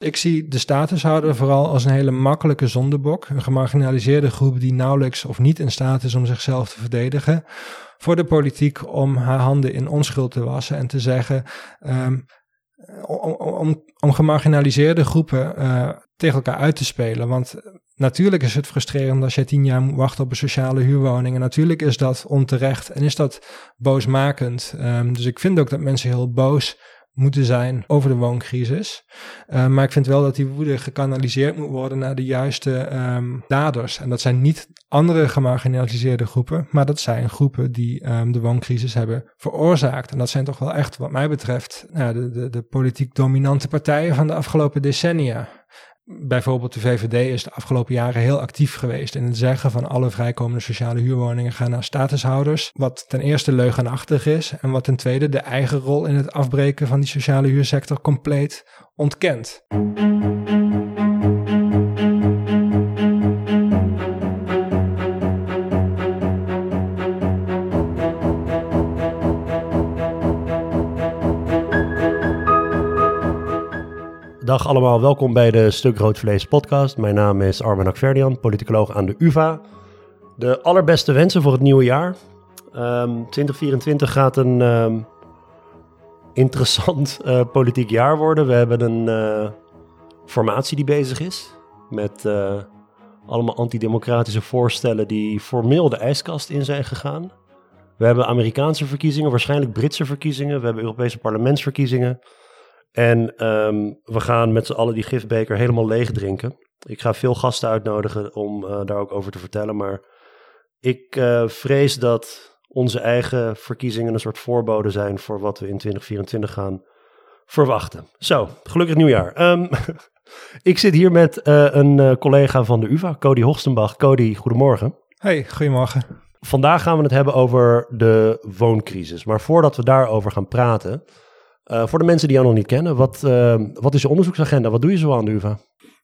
Ik zie de statushouder vooral als een hele makkelijke zondebok. Een gemarginaliseerde groep die nauwelijks of niet in staat is om zichzelf te verdedigen. Voor de politiek om haar handen in onschuld te wassen en te zeggen. Um, om, om, gemarginaliseerde groepen uh, tegen elkaar uit te spelen. Want natuurlijk is het frustrerend als je tien jaar moet wachten op een sociale huurwoning. En natuurlijk is dat onterecht en is dat boosmakend. Um, dus ik vind ook dat mensen heel boos moeten zijn over de wooncrisis. Uh, maar ik vind wel dat die woede gekanaliseerd moet worden naar de juiste um, daders. En dat zijn niet andere gemarginaliseerde groepen, maar dat zijn groepen die um, de wooncrisis hebben veroorzaakt. En dat zijn toch wel echt, wat mij betreft, uh, de, de, de politiek dominante partijen van de afgelopen decennia bijvoorbeeld de VVD is de afgelopen jaren heel actief geweest in het zeggen van alle vrijkomende sociale huurwoningen gaan naar statushouders. Wat ten eerste leugenachtig is en wat ten tweede de eigen rol in het afbreken van die sociale huursector compleet ontkent. Allemaal, welkom bij de Stuk Rood Vlees podcast. Mijn naam is Armen Akverdian, politicoloog aan de UvA. De allerbeste wensen voor het nieuwe jaar. Um, 2024 gaat een um, interessant uh, politiek jaar worden. We hebben een uh, formatie die bezig is met uh, allemaal antidemocratische voorstellen die formeel de ijskast in zijn gegaan. We hebben Amerikaanse verkiezingen, waarschijnlijk Britse verkiezingen. We hebben Europese parlementsverkiezingen. En um, we gaan met z'n allen die gifbeker helemaal leeg drinken. Ik ga veel gasten uitnodigen om uh, daar ook over te vertellen. Maar ik uh, vrees dat onze eigen verkiezingen een soort voorbode zijn voor wat we in 2024 gaan verwachten. Zo, gelukkig nieuwjaar. Um, ik zit hier met uh, een collega van de UvA, Cody Hoogstenbach. Cody, goedemorgen. Hey, goedemorgen. Vandaag gaan we het hebben over de wooncrisis. Maar voordat we daarover gaan praten, voor de mensen die jou nog niet kennen, wat, uh, wat is je onderzoeksagenda? Wat doe je zo aan de UvA?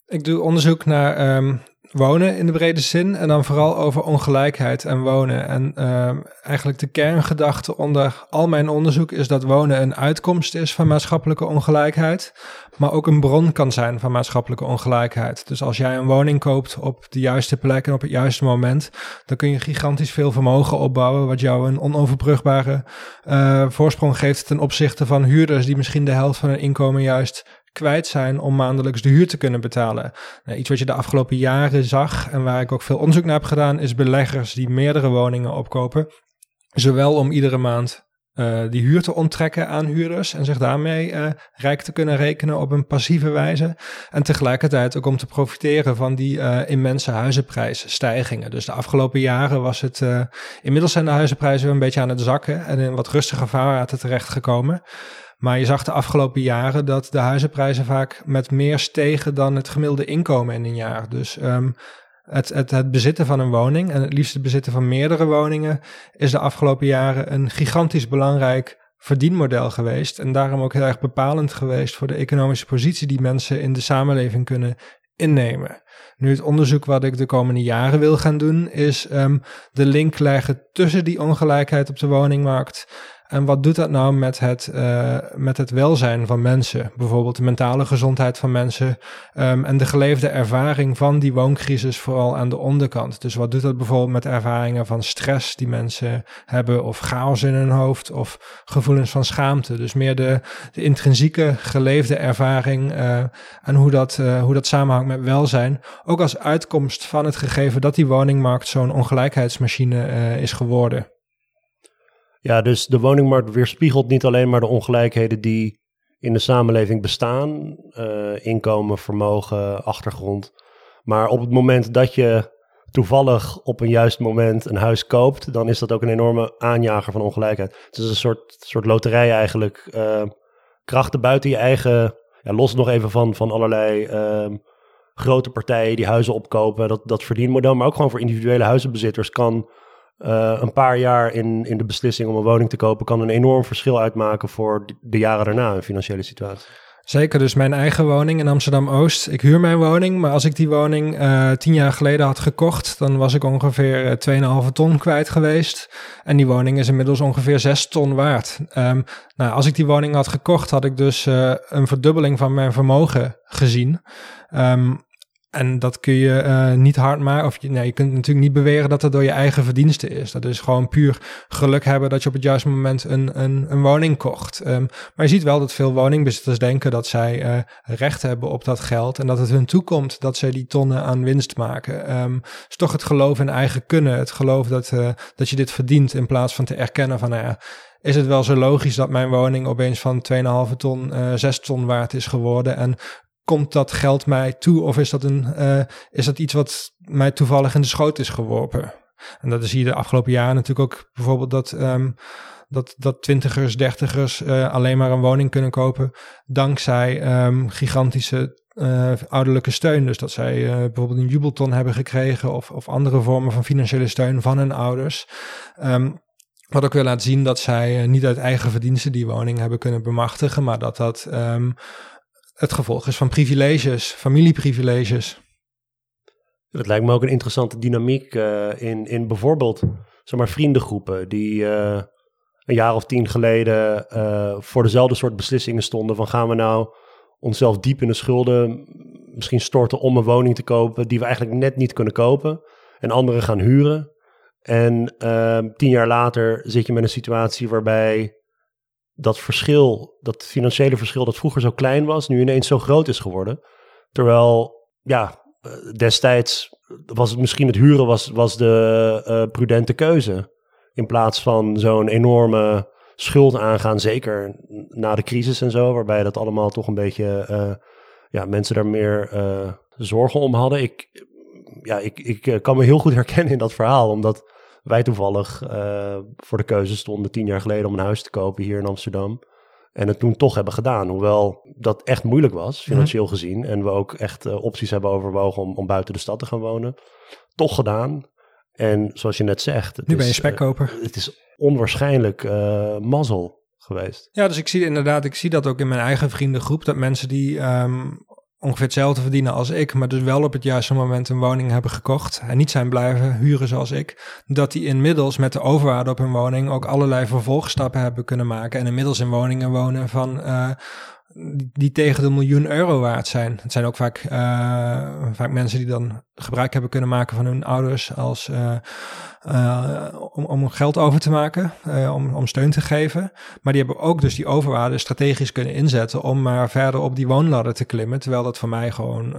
Ik doe onderzoek naar um, wonen in de brede zin en dan vooral over ongelijkheid en wonen. En uh, eigenlijk de kerngedachte onder al mijn onderzoek is dat wonen een uitkomst is van maatschappelijke ongelijkheid, maar ook een bron kan zijn van maatschappelijke ongelijkheid. Dus als jij een woning koopt op de juiste plek en op het juiste moment, dan kun je gigantisch veel vermogen opbouwen, wat jou een onoverbrugbare uh, voorsprong geeft ten opzichte van huurders die misschien de helft van hun inkomen juist kwijt zijn om maandelijks de huur te kunnen betalen. Nou, iets wat je de afgelopen jaren zag en waar ik ook veel onderzoek naar heb gedaan, is beleggers die meerdere woningen opkopen. Zowel om iedere maand uh, die huur te onttrekken aan huurders en zich daarmee uh, rijk te kunnen rekenen op een passieve wijze. En tegelijkertijd ook om te profiteren van die uh, immense huizenprijsstijgingen. Dus de afgelopen jaren was het, inmiddels zijn de huizenprijzen weer een beetje aan het zakken en in wat rustiger vaarwater terechtgekomen. Maar je zag de afgelopen jaren dat de huizenprijzen vaak met meer stegen dan het gemiddelde inkomen in een jaar. Dus um, het, het, het bezitten van een woning en het liefst het bezitten van meerdere woningen is de afgelopen jaren een gigantisch belangrijk verdienmodel geweest. En daarom ook heel erg bepalend geweest voor de economische positie die mensen in de samenleving kunnen innemen. Nu, het onderzoek wat ik de komende jaren wil gaan doen, is um, de link leggen tussen die ongelijkheid op de woningmarkt en wat doet dat nou met het, uh, met het welzijn van mensen? Bijvoorbeeld de mentale gezondheid van mensen um, en de geleefde ervaring van die wooncrisis, vooral aan de onderkant. Dus wat doet dat bijvoorbeeld met ervaringen van stress die mensen hebben, of chaos in hun hoofd, of gevoelens van schaamte? Dus meer de, de intrinsieke geleefde ervaring uh, en hoe dat, uh, hoe dat samenhangt met welzijn. Ook als uitkomst van het gegeven dat die woningmarkt zo'n ongelijkheidsmachine is geworden. Ja, dus de woningmarkt weerspiegelt niet alleen maar de ongelijkheden die in de samenleving bestaan, uh, inkomen, vermogen, achtergrond. Maar op het moment dat je toevallig op een juist moment een huis koopt, dan is dat ook een enorme aanjager van ongelijkheid. Het is een soort, soort loterij eigenlijk. Uh, krachten buiten je eigen, ja, los nog even van, van allerlei uh, grote partijen die huizen opkopen, dat, dat verdienmodel, maar ook gewoon voor individuele huizenbezitters kan uh, een paar jaar in, in de beslissing om een woning te kopen kan een enorm verschil uitmaken voor de jaren daarna een financiële situatie. Zeker, dus mijn eigen woning in Amsterdam-Oost. Ik huur mijn woning, maar als ik die woning uh, tien jaar geleden had gekocht, dan was ik ongeveer 2,5 eh, ton kwijt geweest. En die woning is inmiddels ongeveer 6 ton waard. Um, nou, als ik die woning had gekocht, had ik dus uh, een verdubbeling van mijn vermogen gezien. Um, en dat kun je uh, niet hard maken. Of je, nee, je kunt natuurlijk niet beweren dat het door je eigen verdiensten is. Dat is gewoon puur geluk hebben dat je op het juiste moment een, een, een woning kocht. Um, maar je ziet wel dat veel woningbezitters denken dat zij uh, recht hebben op dat geld. En dat het hun toekomt dat zij die tonnen aan winst maken. Um, is toch het geloof in eigen kunnen. Het geloof dat, uh, dat je dit verdient. In plaats van te erkennen van, nou ja, is het wel zo logisch dat mijn woning opeens van 2,5 ton, uh, 6 ton waard is geworden. En komt dat geld mij toe of is dat, een, uh, is dat iets wat mij toevallig in de schoot is geworpen? En dat zie je de afgelopen jaren natuurlijk ook bijvoorbeeld dat, um, dat, dat twintigers, dertigers uh, alleen maar een woning kunnen kopen dankzij um, gigantische uh, ouderlijke steun. Dus dat zij bijvoorbeeld een jubelton hebben gekregen of, of andere vormen van financiële steun van hun ouders. Um, wat ook wil laten zien dat zij niet uit eigen verdiensten die woning hebben kunnen bemachtigen, maar dat dat het gevolg is van privileges, familieprivileges. Dat lijkt me ook een interessante dynamiek uh, in, in bijvoorbeeld zeg maar, vriendengroepen die uh, een jaar of tien geleden uh, voor dezelfde soort beslissingen stonden van gaan we nou onszelf diep in de schulden misschien storten om een woning te kopen die we eigenlijk net niet kunnen kopen en anderen gaan huren. En tien jaar later zit je met een situatie waarbij dat verschil, dat financiële verschil dat vroeger zo klein was, nu ineens zo groot is geworden. Terwijl, ja, eh, destijds was het misschien het huren was, was de uh, prudente keuze. In plaats van zo'n enorme schuld aangaan, zeker na de crisis en zo, waarbij dat allemaal toch een beetje, uh, ja, mensen daar meer zorgen om hadden. Ik, ja, ik, ik kan me heel goed herkennen in dat verhaal, omdat wij toevallig uh, voor de keuze stonden tien jaar geleden om een huis te kopen hier in Amsterdam. En het toen toch hebben gedaan. Hoewel dat echt moeilijk was, mhm. financieel gezien. En we ook echt uh, opties hebben overwogen om, om buiten de stad te gaan wonen. Toch gedaan. En zoals je net zegt. nu is, ben je spekkoper. Uh, het is onwaarschijnlijk mazzel geweest. Ja, dus ik zie inderdaad, ik zie dat ook in mijn eigen vriendengroep. Dat mensen die um, ongeveer hetzelfde verdienen als ik, maar dus wel op het juiste moment een woning hebben gekocht en niet zijn blijven huren zoals ik, dat die inmiddels met de overwaarde op hun woning ook allerlei vervolgstappen hebben kunnen maken en inmiddels in woningen wonen van uh, die tegen de miljoen euro waard zijn. Het zijn ook vaak, uh, vaak mensen die dan gebruik hebben kunnen maken van hun ouders als, uh, uh, om, om geld over te maken, om, om steun te geven. Maar die hebben ook dus die overwaarde strategisch kunnen inzetten om maar verder op die woonladder te klimmen. Terwijl dat voor mij gewoon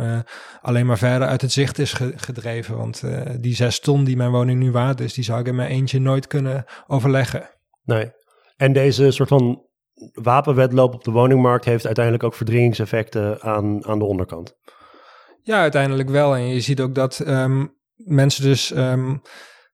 alleen maar verder uit het zicht is gedreven. Want die zes ton die mijn woning nu waard is, die zou ik in mijn eentje nooit kunnen overleggen. Nee. En deze soort van wapenwedloop op de woningmarkt heeft uiteindelijk ook verdringingseffecten aan, aan de onderkant. Ja, uiteindelijk wel. En je ziet ook dat um, mensen dus um,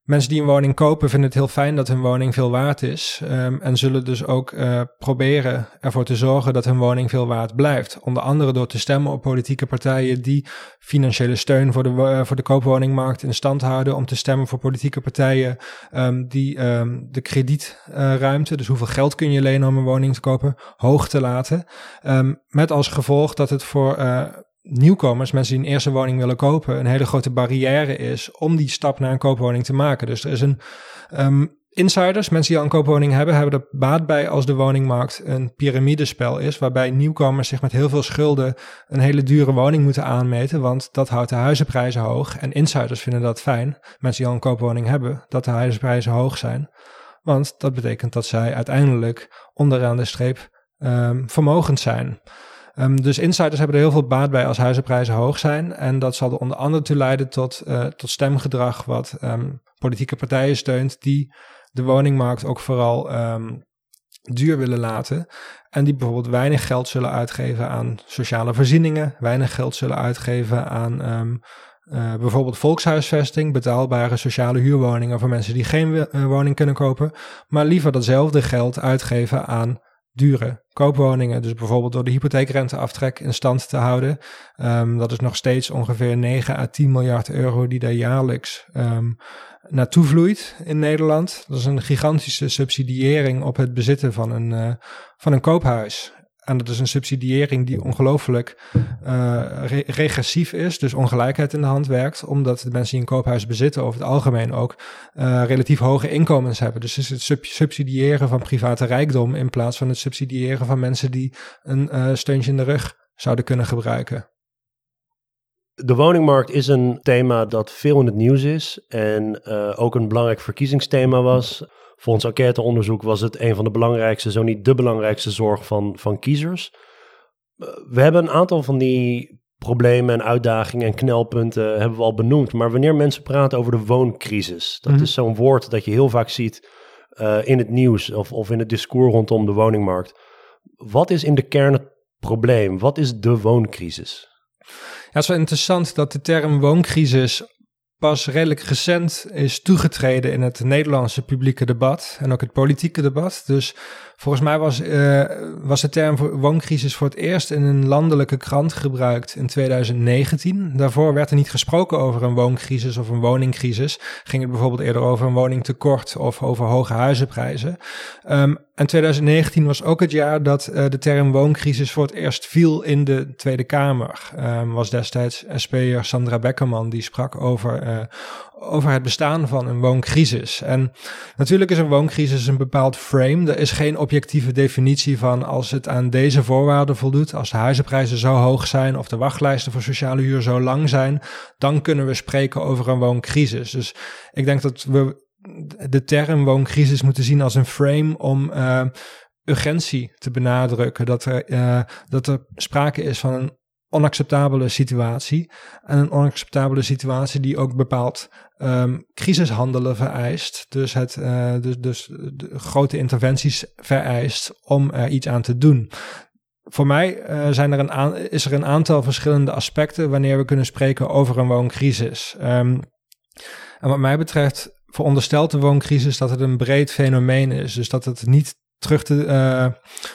Mensen die een woning kopen vinden het heel fijn dat hun woning veel waard is. Um, en zullen dus ook uh, proberen ervoor te zorgen dat hun woning veel waard blijft. Onder andere door te stemmen op politieke partijen die financiële steun voor de, uh, voor de koopwoningmarkt in stand houden. Om te stemmen voor politieke partijen um, die um, de kredietruimte, dus hoeveel geld kun je lenen om een woning te kopen, hoog te laten. met als gevolg dat het voor uh, nieuwkomers, mensen die een eerste woning willen kopen, een hele grote barrière is om die stap naar een koopwoning te maken. Dus er is een um, insiders, mensen die al een koopwoning hebben, hebben er baat bij als de woningmarkt een piramidespel is, waarbij nieuwkomers zich met heel veel schulden een hele dure woning moeten aanmeten, want dat houdt de huizenprijzen hoog. En insiders vinden dat fijn, mensen die al een koopwoning hebben, dat de huizenprijzen hoog zijn. Want dat betekent dat zij uiteindelijk onderaan de streep um, vermogend zijn. Um, dus insiders hebben er heel veel baat bij als huizenprijzen hoog zijn. En dat zal er onder andere toe leiden tot, uh, tot stemgedrag wat um, politieke partijen steunt die de woningmarkt ook vooral um, duur willen laten. En die bijvoorbeeld weinig geld zullen uitgeven aan sociale voorzieningen, weinig geld zullen uitgeven aan uh, bijvoorbeeld volkshuisvesting, betaalbare sociale huurwoningen voor mensen die geen uh, woning kunnen kopen, maar liever datzelfde geld uitgeven aan dure koopwoningen. Dus bijvoorbeeld door de hypotheekrenteaftrek in stand te houden. Um, dat is nog steeds ongeveer 9 à 10 miljard euro die daar jaarlijks um, naartoe vloeit in Nederland. Dat is een gigantische subsidiëring op het bezitten van een, uh, van een koophuis. En dat is een subsidiëring die ongelooflijk uh, regressief is, dus ongelijkheid in de hand werkt, omdat de mensen die een koophuis bezitten over het algemeen ook uh, relatief hoge inkomens hebben. Dus is het sub subsidiëren van private rijkdom in plaats van het subsidiëren van mensen die een uh, steuntje in de rug zouden kunnen gebruiken. De woningmarkt is een thema dat veel in het nieuws is en ook een belangrijk verkiezingsthema was. Volgens enquêteonderzoek was het een van de belangrijkste, zo niet de belangrijkste zorg van, van kiezers. We hebben een aantal van die problemen en uitdagingen en knelpunten hebben we al benoemd. Maar wanneer mensen praten over de wooncrisis, dat mm is zo'n woord dat je heel vaak ziet uh, in het nieuws of, of in het discours rondom de woningmarkt. Wat is in de kern het probleem? Wat is de wooncrisis? Ja, het is wel interessant dat de term wooncrisis pas redelijk recent is toegetreden in het Nederlandse publieke debat en ook het politieke debat. Dus volgens mij was, uh, was de term wooncrisis voor het eerst in een landelijke krant gebruikt in 2019. Daarvoor werd er niet gesproken over een wooncrisis of een woningcrisis. Ging het bijvoorbeeld eerder over een woningtekort of over hoge huizenprijzen. Um, en 2019 was ook het jaar dat uh, de term wooncrisis voor het eerst viel in de Tweede Kamer. Um, was destijds SP'er Sandra Beckerman die sprak over, uh, over het bestaan van een wooncrisis. En natuurlijk is een wooncrisis een bepaald frame. Er is geen objectieve definitie van als het aan deze voorwaarden voldoet, als de huizenprijzen zo hoog zijn of de wachtlijsten voor sociale huur zo lang zijn, dan kunnen we spreken over een wooncrisis. Dus ik denk dat we de term wooncrisis moeten zien als een frame om uh, urgentie te benadrukken. Dat er, uh, dat er sprake is van een onacceptabele situatie. En een onacceptabele situatie die ook bepaald um, crisishandelen vereist. Dus, het, uh, dus, dus grote interventies vereist om er iets aan te doen. Voor mij uh, zijn er een is er een aantal verschillende aspecten wanneer we kunnen spreken over een wooncrisis. Um, en wat mij betreft veronderstelt de wooncrisis dat het een breed fenomeen is. Dus dat het niet terug te, uh,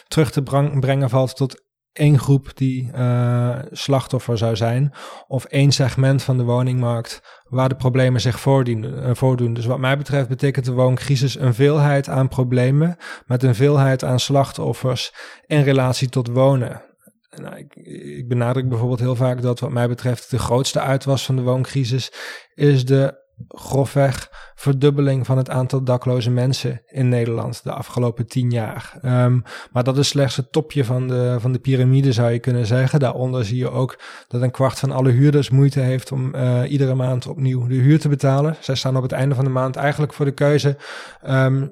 terug te brengen valt tot één groep die uh, slachtoffer zou zijn, of één segment van de woningmarkt waar de problemen zich uh, voordoen. Dus wat mij betreft betekent de wooncrisis een veelheid aan problemen met een veelheid aan slachtoffers in relatie tot wonen. Nou, ik, ik benadruk bijvoorbeeld heel vaak dat wat mij betreft de grootste uitwas van de wooncrisis is de grofweg verdubbeling van het aantal dakloze mensen in Nederland de afgelopen tien jaar. Um, maar dat is slechts het topje van de, van de piramide, zou je kunnen zeggen. Daaronder zie je ook dat een kwart van alle huurders moeite heeft om uh, iedere maand opnieuw de huur te betalen. Zij staan op het einde van de maand eigenlijk voor de keuze. Um,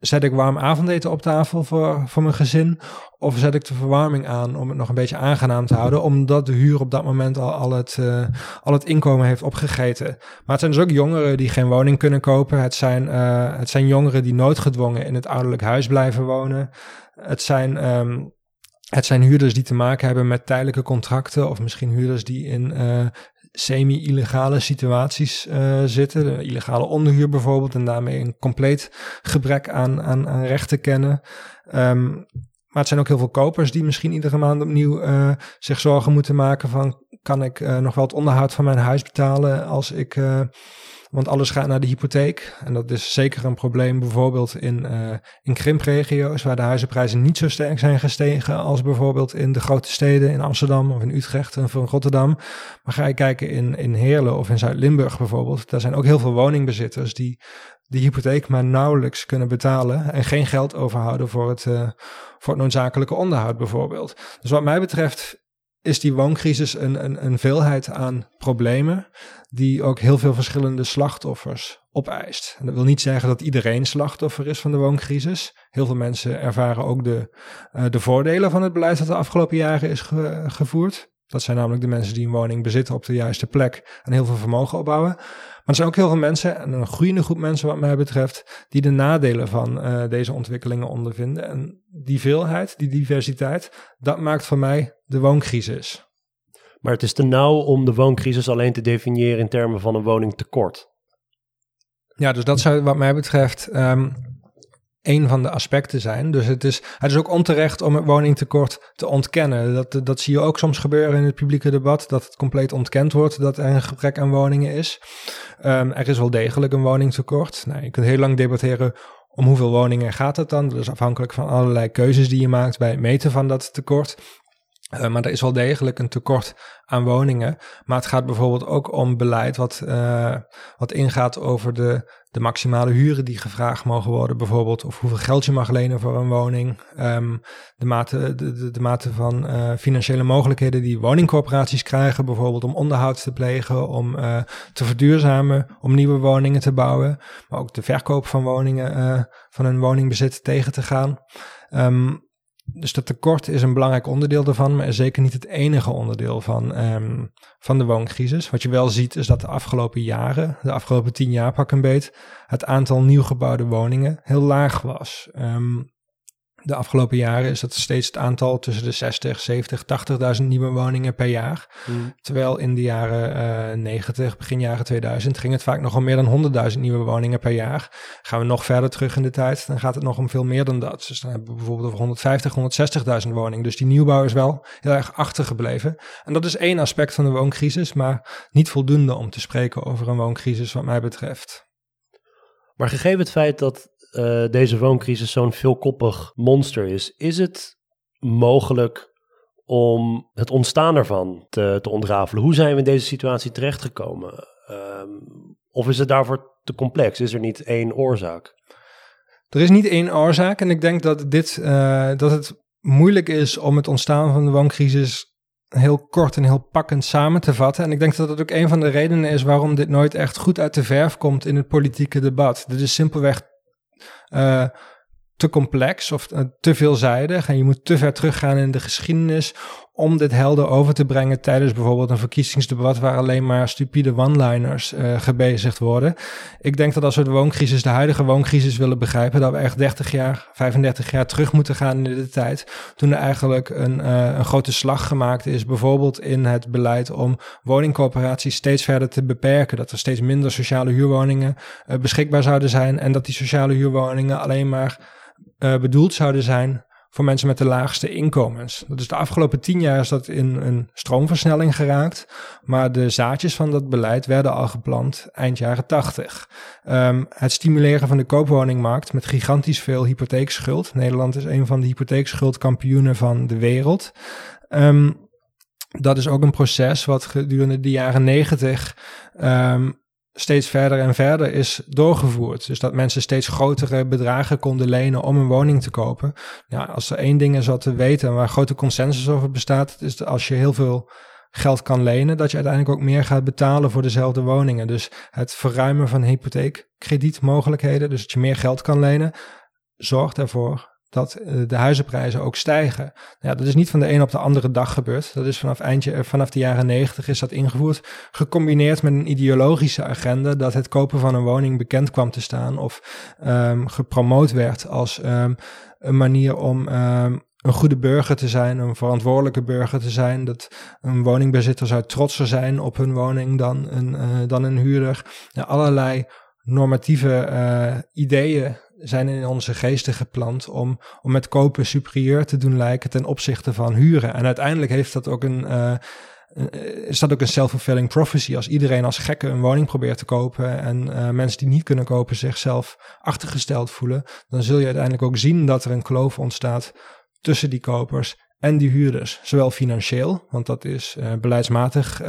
zet ik warm avondeten op tafel voor, voor mijn gezin? Of zet ik de verwarming aan om het nog een beetje aangenaam te houden, omdat de huur op dat moment al, al, het, uh, al het inkomen heeft opgegeten? Maar het zijn dus ook jongeren die geen woning kunnen kopen. Het zijn, uh, het zijn jongeren die noodgedwongen in het ouderlijk huis blijven wonen. Het zijn. Um, het zijn huurders die te maken hebben met tijdelijke contracten, of misschien huurders die in uh, semi-illegale situaties uh, zitten. De illegale onderhuur bijvoorbeeld, en daarmee een compleet gebrek aan, aan, aan rechten kennen. Um, maar het zijn ook heel veel kopers die misschien iedere maand opnieuw uh, zich zorgen moeten maken van kan ik uh, nog wel het onderhoud van mijn huis betalen als ik want alles gaat naar de hypotheek. En dat is zeker een probleem bijvoorbeeld in, uh, in krimpregio's, waar de huizenprijzen niet zo sterk zijn gestegen als bijvoorbeeld in de grote steden, in Amsterdam of in Utrecht of in Rotterdam. Maar ga je kijken in, in Heerlen of in Zuid-Limburg bijvoorbeeld, daar zijn ook heel veel woningbezitters die de hypotheek maar nauwelijks kunnen betalen en geen geld overhouden voor het, uh, voor het noodzakelijke onderhoud bijvoorbeeld. Dus wat mij betreft is die wooncrisis een, een, een veelheid aan problemen die ook heel veel verschillende slachtoffers opeist. En dat wil niet zeggen dat iedereen slachtoffer is van de wooncrisis. Heel veel mensen ervaren ook de, uh, de voordelen van het beleid dat de afgelopen jaren is ge gevoerd. Dat zijn namelijk de mensen die een woning bezitten op de juiste plek en heel veel vermogen opbouwen. Maar er zijn ook heel veel mensen, en een groeiende groep mensen wat mij betreft, die de nadelen van uh, deze ontwikkelingen ondervinden. En die veelheid, die diversiteit, dat maakt voor mij de wooncrisis. Maar het is te nauw om de wooncrisis alleen te definiëren in termen van een woningtekort. Ja, dus dat zou wat mij betreft um, een van de aspecten zijn. Dus het is, het is ook onterecht om het woningtekort te ontkennen. Dat, dat zie je ook soms gebeuren in het publieke debat, dat het compleet ontkend wordt dat er een gebrek aan woningen is. Um, er is wel degelijk een woningtekort. Nou, je kunt heel lang debatteren om hoeveel woningen gaat het dan? Dat is afhankelijk van allerlei keuzes die je maakt bij het meten van dat tekort. Uh, maar er is wel degelijk een tekort aan woningen. Maar het gaat bijvoorbeeld ook om beleid wat, uh, wat ingaat over de, de maximale huren die gevraagd mogen worden, bijvoorbeeld. Of hoeveel geld je mag lenen voor een woning. Um, de, mate, de, de, mate van uh, financiële mogelijkheden die woningcorporaties krijgen, bijvoorbeeld om onderhoud te plegen, om te verduurzamen, om nieuwe woningen te bouwen. Maar ook de verkoop van woningen, van een woningbezit tegen te gaan. Um, dus dat tekort is een belangrijk onderdeel daarvan, maar zeker niet het enige onderdeel van, um, van de wooncrisis. Wat je wel ziet is dat de afgelopen jaren, de afgelopen tien jaar pak een beet, het aantal nieuw gebouwde woningen heel laag was. Um, de afgelopen jaren is dat steeds het aantal tussen de 60, 70, 80.000 nieuwe woningen per jaar. Hmm. Terwijl in de jaren uh, 90, begin jaren 2000, ging het vaak nog om meer dan 100.000 nieuwe woningen per jaar. Gaan we nog verder terug in de tijd, dan gaat het nog om veel meer dan dat. Dus dan hebben we bijvoorbeeld over 150, 160.000 woningen. Dus die nieuwbouw is wel heel erg achtergebleven. En dat is één aspect van de wooncrisis, maar niet voldoende om te spreken over een wooncrisis wat mij betreft. Maar gegeven het feit dat uh, deze wooncrisis zo'n veelkoppig monster is, is het mogelijk om het ontstaan ervan te, te ontrafelen? Hoe zijn we in deze situatie terechtgekomen? Um, of is het daarvoor te complex? Is er niet één oorzaak? Er is niet één oorzaak en ik denk dat, dit, uh, dat het moeilijk is om het ontstaan van de wooncrisis heel kort en heel pakkend samen te vatten. En ik denk dat dat ook een van de redenen is waarom dit nooit echt goed uit de verf komt in het politieke debat. Dit is simpelweg uh, te complex of uh, te veelzijdig. En je moet te ver teruggaan in de geschiedenis om dit helder over te brengen tijdens bijvoorbeeld een verkiezingsdebat waar alleen maar stupide one-liners uh, gebezigd worden. Ik denk dat als we de wooncrisis, de huidige wooncrisis willen begrijpen, dat we echt 30 jaar, 35 jaar terug moeten gaan in de tijd. Toen er eigenlijk een, uh, een grote slag gemaakt is, bijvoorbeeld in het beleid om woningcoöperaties steeds verder te beperken. Dat er steeds minder sociale huurwoningen uh, beschikbaar zouden zijn en dat die sociale huurwoningen alleen maar bedoeld zouden zijn voor mensen met de laagste inkomens. Dat is de afgelopen tien jaar is dat in een stroomversnelling geraakt. Maar de zaadjes van dat beleid werden al geplant eind jaren tachtig. Um, het stimuleren van de koopwoningmarkt met gigantisch veel hypotheekschuld. Nederland is een van de hypotheekschuldkampioenen van de wereld. Um, dat is ook een proces wat gedurende de jaren negentig um, steeds verder en verder is doorgevoerd. Dus dat mensen steeds grotere bedragen konden lenen om een woning te kopen. Ja, als er één ding is wat te weten waar grote consensus over bestaat, is dat als je heel veel geld kan lenen, dat je uiteindelijk ook meer gaat betalen voor dezelfde woningen. Dus het verruimen van hypotheekkredietmogelijkheden, dus dat je meer geld kan lenen, zorgt ervoor dat eh, de huizenprijzen ook stijgen. Ja, dat is niet van de een op de andere dag gebeurd. Dat is vanaf, eindje, eh, vanaf de jaren negentig is dat ingevoerd. Gecombineerd met een ideologische agenda dat het kopen van een woning bekend kwam te staan of um, gepromoot werd als um, een manier om um, een goede burger te zijn, een verantwoordelijke burger te zijn. Dat een woningbezitter zou trotser zijn op hun woning dan een, uh, dan een huurder. Ja, allerlei normatieve uh, ideeën zijn in onze geesten geplant om, om met kopen superieur te doen lijken ten opzichte van huren. En uiteindelijk heeft dat ook een, uh, is dat ook een self-fulfilling prophecy. Als iedereen als gekke een woning probeert te kopen en uh, mensen die niet kunnen kopen zichzelf achtergesteld voelen, dan zul je uiteindelijk ook zien dat er een kloof ontstaat tussen die kopers en die huurders. Zowel financieel, want dat is beleidsmatig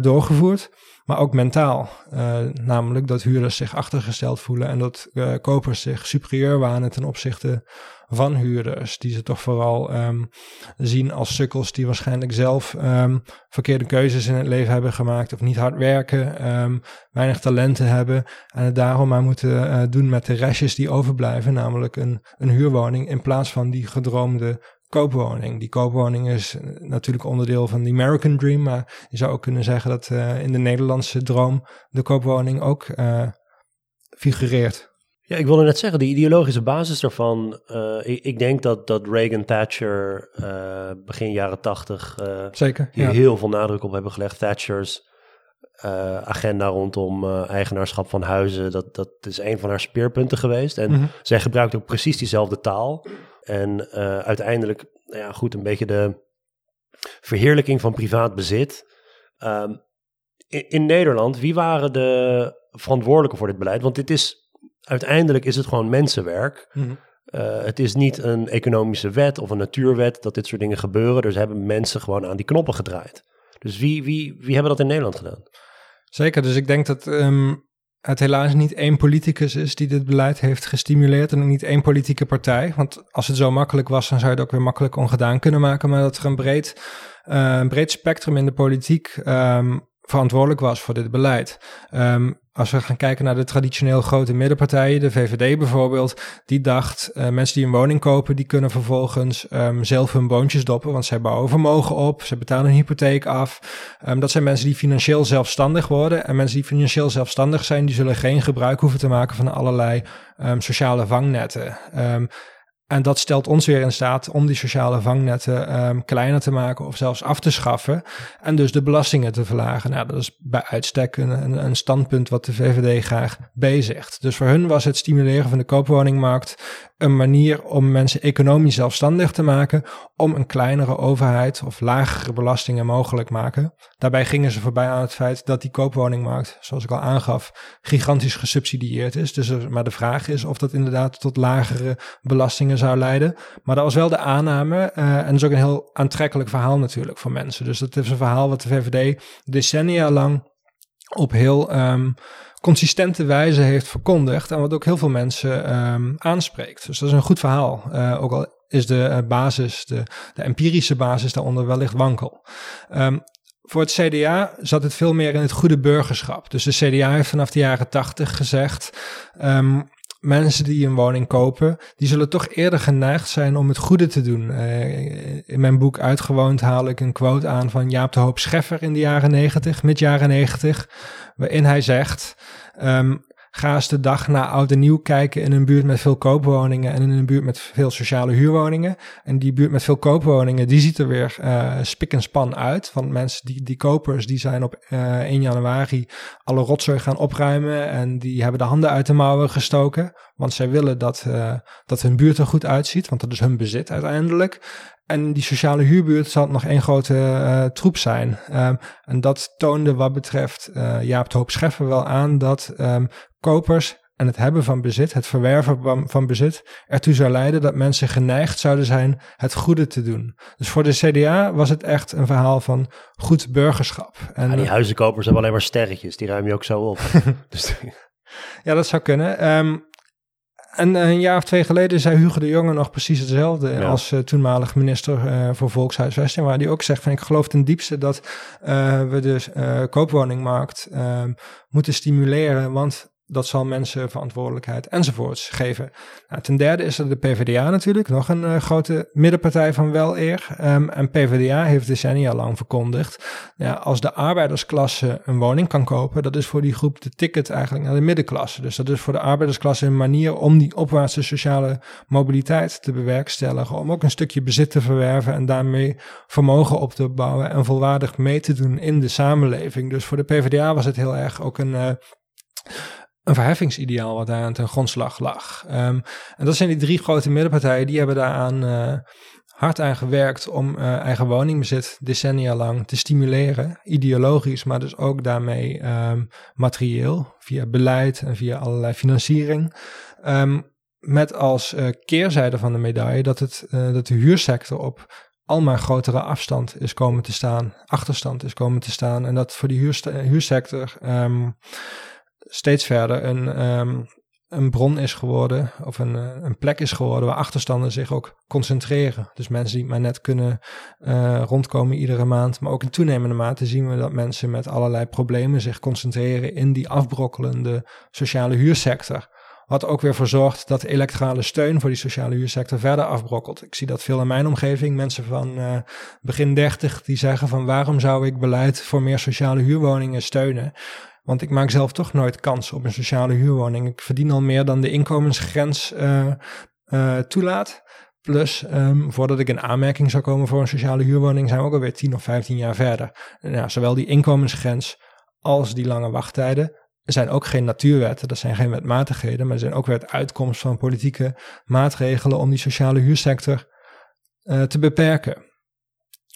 doorgevoerd maar ook mentaal. Uh, namelijk dat huurders zich achtergesteld voelen en dat uh, kopers zich superieur wanen ten opzichte van huurders. Die ze toch vooral um, zien als sukkels die waarschijnlijk zelf um, verkeerde keuzes in het leven hebben gemaakt of niet hard werken, um, weinig talenten hebben en het daarom maar moeten uh, doen met de restjes die overblijven, namelijk een, een huurwoning in plaats van die gedroomde koopwoning. Die koopwoning is eh, natuurlijk onderdeel van de American Dream, maar je zou ook kunnen zeggen dat uh, in de Nederlandse droom de koopwoning ook uh, figureert. Ja, ik wilde net zeggen, de ideologische basis daarvan. Uh, ik, ik, denk dat, dat Reagan, Thatcher, begin jaren tachtig Zeker, hier heel veel nadruk op hebben gelegd. Thatcher's agenda rondom eigenaarschap van huizen, dat, dat is een van haar speerpunten geweest. En mm -hmm. zij gebruikt ook precies diezelfde taal. En uh, uiteindelijk, nou ja, goed, een beetje de verheerlijking van privaat bezit. Um, in, in, Nederland, wie waren de verantwoordelijken voor dit beleid? Want dit is uiteindelijk is het gewoon mensenwerk. Mhm. Uh, het is niet een economische wet of een natuurwet dat dit soort dingen gebeuren. Dus hebben mensen gewoon aan die knoppen gedraaid. Dus wie, wie, wie hebben dat in Nederland gedaan? Zeker, dus ik denk dat um, het helaas niet één politicus is die dit beleid heeft gestimuleerd en niet één politieke partij. Want als het zo makkelijk was, dan zou je het ook weer makkelijk ongedaan kunnen maken. Maar dat er een breed, uh, een breed spectrum in de politiek um, verantwoordelijk was voor dit beleid. Um, als we gaan kijken naar de traditioneel grote middenpartijen, de VVD bijvoorbeeld, die dacht, uh, mensen die een woning kopen, die kunnen vervolgens um, zelf hun boontjes doppen, want zij bouwen vermogen op, ze betalen een hypotheek af. Um, dat zijn mensen die financieel zelfstandig worden. En mensen die financieel zelfstandig zijn, die zullen geen gebruik hoeven te maken van allerlei sociale vangnetten. En dat stelt ons weer in staat om die sociale vangnetten um, kleiner te maken of zelfs af te schaffen. En dus de belastingen te verlagen. Nou, dat is bij uitstek een, een, standpunt wat de VVD graag bezigt. Dus voor hun was het stimuleren van de koopwoningmarkt een manier om mensen economisch zelfstandig te maken, om een kleinere overheid of lagere belastingen mogelijk maken. Daarbij gingen ze voorbij aan het feit dat die koopwoningmarkt, zoals ik al aangaf, gigantisch gesubsidieerd is. Dus maar de vraag is of dat inderdaad tot lagere belastingen zou leiden. Maar dat was wel de aanname uh, en dat is ook een heel aantrekkelijk verhaal natuurlijk voor mensen. Dus dat is een verhaal wat de VVD decennia lang op heel um, consistente wijze heeft verkondigd en wat ook heel veel mensen um, aanspreekt. Dus dat is een goed verhaal. Uh, ook al is de uh, basis, de, de, empirische basis daaronder wellicht wankel. Um, voor het CDA zat het veel meer in het goede burgerschap. Dus de CDA heeft vanaf de jaren tachtig gezegd. Mensen die een woning kopen, die zullen toch eerder geneigd zijn om het goede te doen. Uh, in mijn boek Uitgewoond haal ik een quote aan van Jaap de Hoop Scheffer in de jaren negentig, mid jaren negentig, waarin hij zegt, um, ga eens de dag na oud en nieuw kijken in een buurt met veel koopwoningen en in een buurt met veel sociale huurwoningen. En die buurt met veel koopwoningen, die ziet er weer uh, spik en span uit. Want mensen, die, die kopers, die zijn op uh, 1 januari alle rotzooi gaan opruimen en die hebben de handen uit de mouwen gestoken. Want zij willen dat, uh, dat hun buurt er goed uitziet, want dat is hun bezit uiteindelijk. En die sociale huurbuurt zal nog één grote uh, troep zijn. Um, en dat toonde wat betreft uh, Jaap Hoop Scheffer wel aan dat um, kopers en het hebben van bezit, het verwerven van, van, bezit, ertoe zou leiden dat mensen geneigd zouden zijn het goede te doen. Dus voor de CDA was het echt een verhaal van goed burgerschap. En ja, die huizenkopers hebben alleen maar sterretjes, die ruim je ook zo op. dus... Ja, dat zou kunnen. Um, en een jaar of twee geleden zei Hugo de Jonge nog precies hetzelfde ja. als uh, toenmalig minister uh, voor Volkshuisvesting, waar hij ook zegt van ik geloof ten diepste dat uh, we de koopwoningmarkt ehm, moeten stimuleren, want dat zal mensen verantwoordelijkheid enzovoorts geven. Nou, ten derde is er de PvdA natuurlijk, nog een uh, grote middenpartij van wel eer. Um, en PvdA heeft decennia lang verkondigd, ja, als de arbeidersklasse een woning kan kopen, dat is voor die groep de ticket eigenlijk naar de middenklasse. Dus dat is voor de arbeidersklasse een manier om die opwaartse sociale mobiliteit te bewerkstelligen, om ook een stukje bezit te verwerven en daarmee vermogen op te bouwen en volwaardig mee te doen in de samenleving. Dus voor de PvdA was het heel erg ook een... Uh, een verheffingsideaal wat daar aan ten grondslag lag. Um, en dat zijn die drie grote middenpartijen, die hebben daaraan uh, hard aan gewerkt om uh, eigen woningbezit decennia lang te stimuleren. Ideologisch, maar dus ook daarmee um, materieel, via beleid en via allerlei financiering. Um, met als uh, keerzijde van de medaille dat, het, dat de huursector op almaar grotere afstand is komen te staan, achterstand is komen te staan. En dat voor die huursector steeds verder een, um, een bron is geworden, of een, eh, een plek is geworden waar achterstanden zich ook concentreren. Dus mensen die maar net kunnen uh, rondkomen iedere maand. Maar ook in toenemende mate zien we dat mensen met allerlei problemen zich concentreren in die afbrokkelende sociale huursector. Wat ook weer voor zorgt dat electorale steun voor die sociale huursector verder afbrokkelt. Ik zie dat veel in mijn omgeving. Mensen van uh, begin 30 die zeggen van waarom zou ik beleid voor meer sociale huurwoningen steunen? Want ik maak zelf toch nooit kans op een sociale huurwoning. Ik verdien al meer dan de inkomensgrens uh, uh, toelaat. Plus, um, voordat ik in aanmerking zou komen voor een sociale huurwoning, zijn we ook alweer 10 of 15 jaar verder. Ja, zowel die inkomensgrens als die lange wachttijden zijn ook geen natuurwetten, dat zijn geen wetmatigheden, maar zijn ook weer het uitkomst van politieke maatregelen om die sociale huursector uh, te beperken.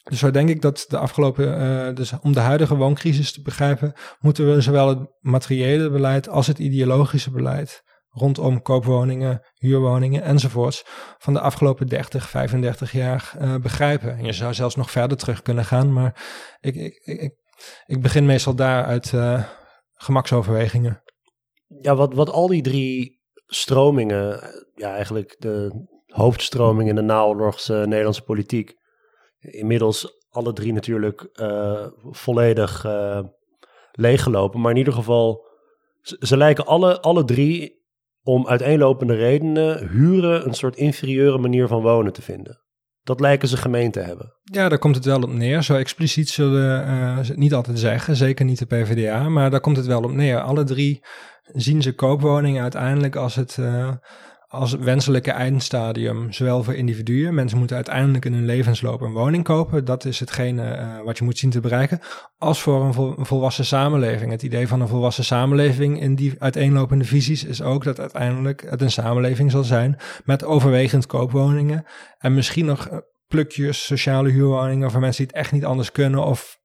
Dus zo denk ik dat de afgelopen, uh, dus om de huidige wooncrisis te begrijpen, moeten we zowel het materiële beleid als het ideologische beleid rondom koopwoningen, huurwoningen enzovoorts van de afgelopen 30, 35 jaar uh, begrijpen. En je zou zelfs nog verder terug kunnen gaan, maar ik, ik, ik, ik begin meestal daar uit uh, gemaksoverwegingen. Ja, wat, wat al die drie stromingen, ja eigenlijk de hoofdstroming in de naoorlogse Nederlandse politiek, inmiddels alle drie natuurlijk uh, volledig uh, leeggelopen. Maar in ieder geval, ze, lijken alle, alle drie om uiteenlopende redenen huren een soort inferieure manier van wonen te vinden. Dat lijken ze gemeen te hebben. Ja, daar komt het wel op neer. Zo expliciet zullen ze niet altijd zeggen, zeker niet de PvdA, maar daar komt het wel op neer. Alle drie zien ze koopwoningen uiteindelijk als het, als wenselijke eindstadium, zowel voor individuen. Mensen moeten uiteindelijk in hun levensloop een woning kopen. Dat is hetgene uh, wat je moet zien te bereiken. Als voor een, een, volwassen samenleving. Het idee van een volwassen samenleving in die uiteenlopende visies is ook dat uiteindelijk het een samenleving zal zijn met overwegend koopwoningen. En misschien nog eh, plukjes sociale huurwoningen voor mensen die het echt niet anders kunnen. Of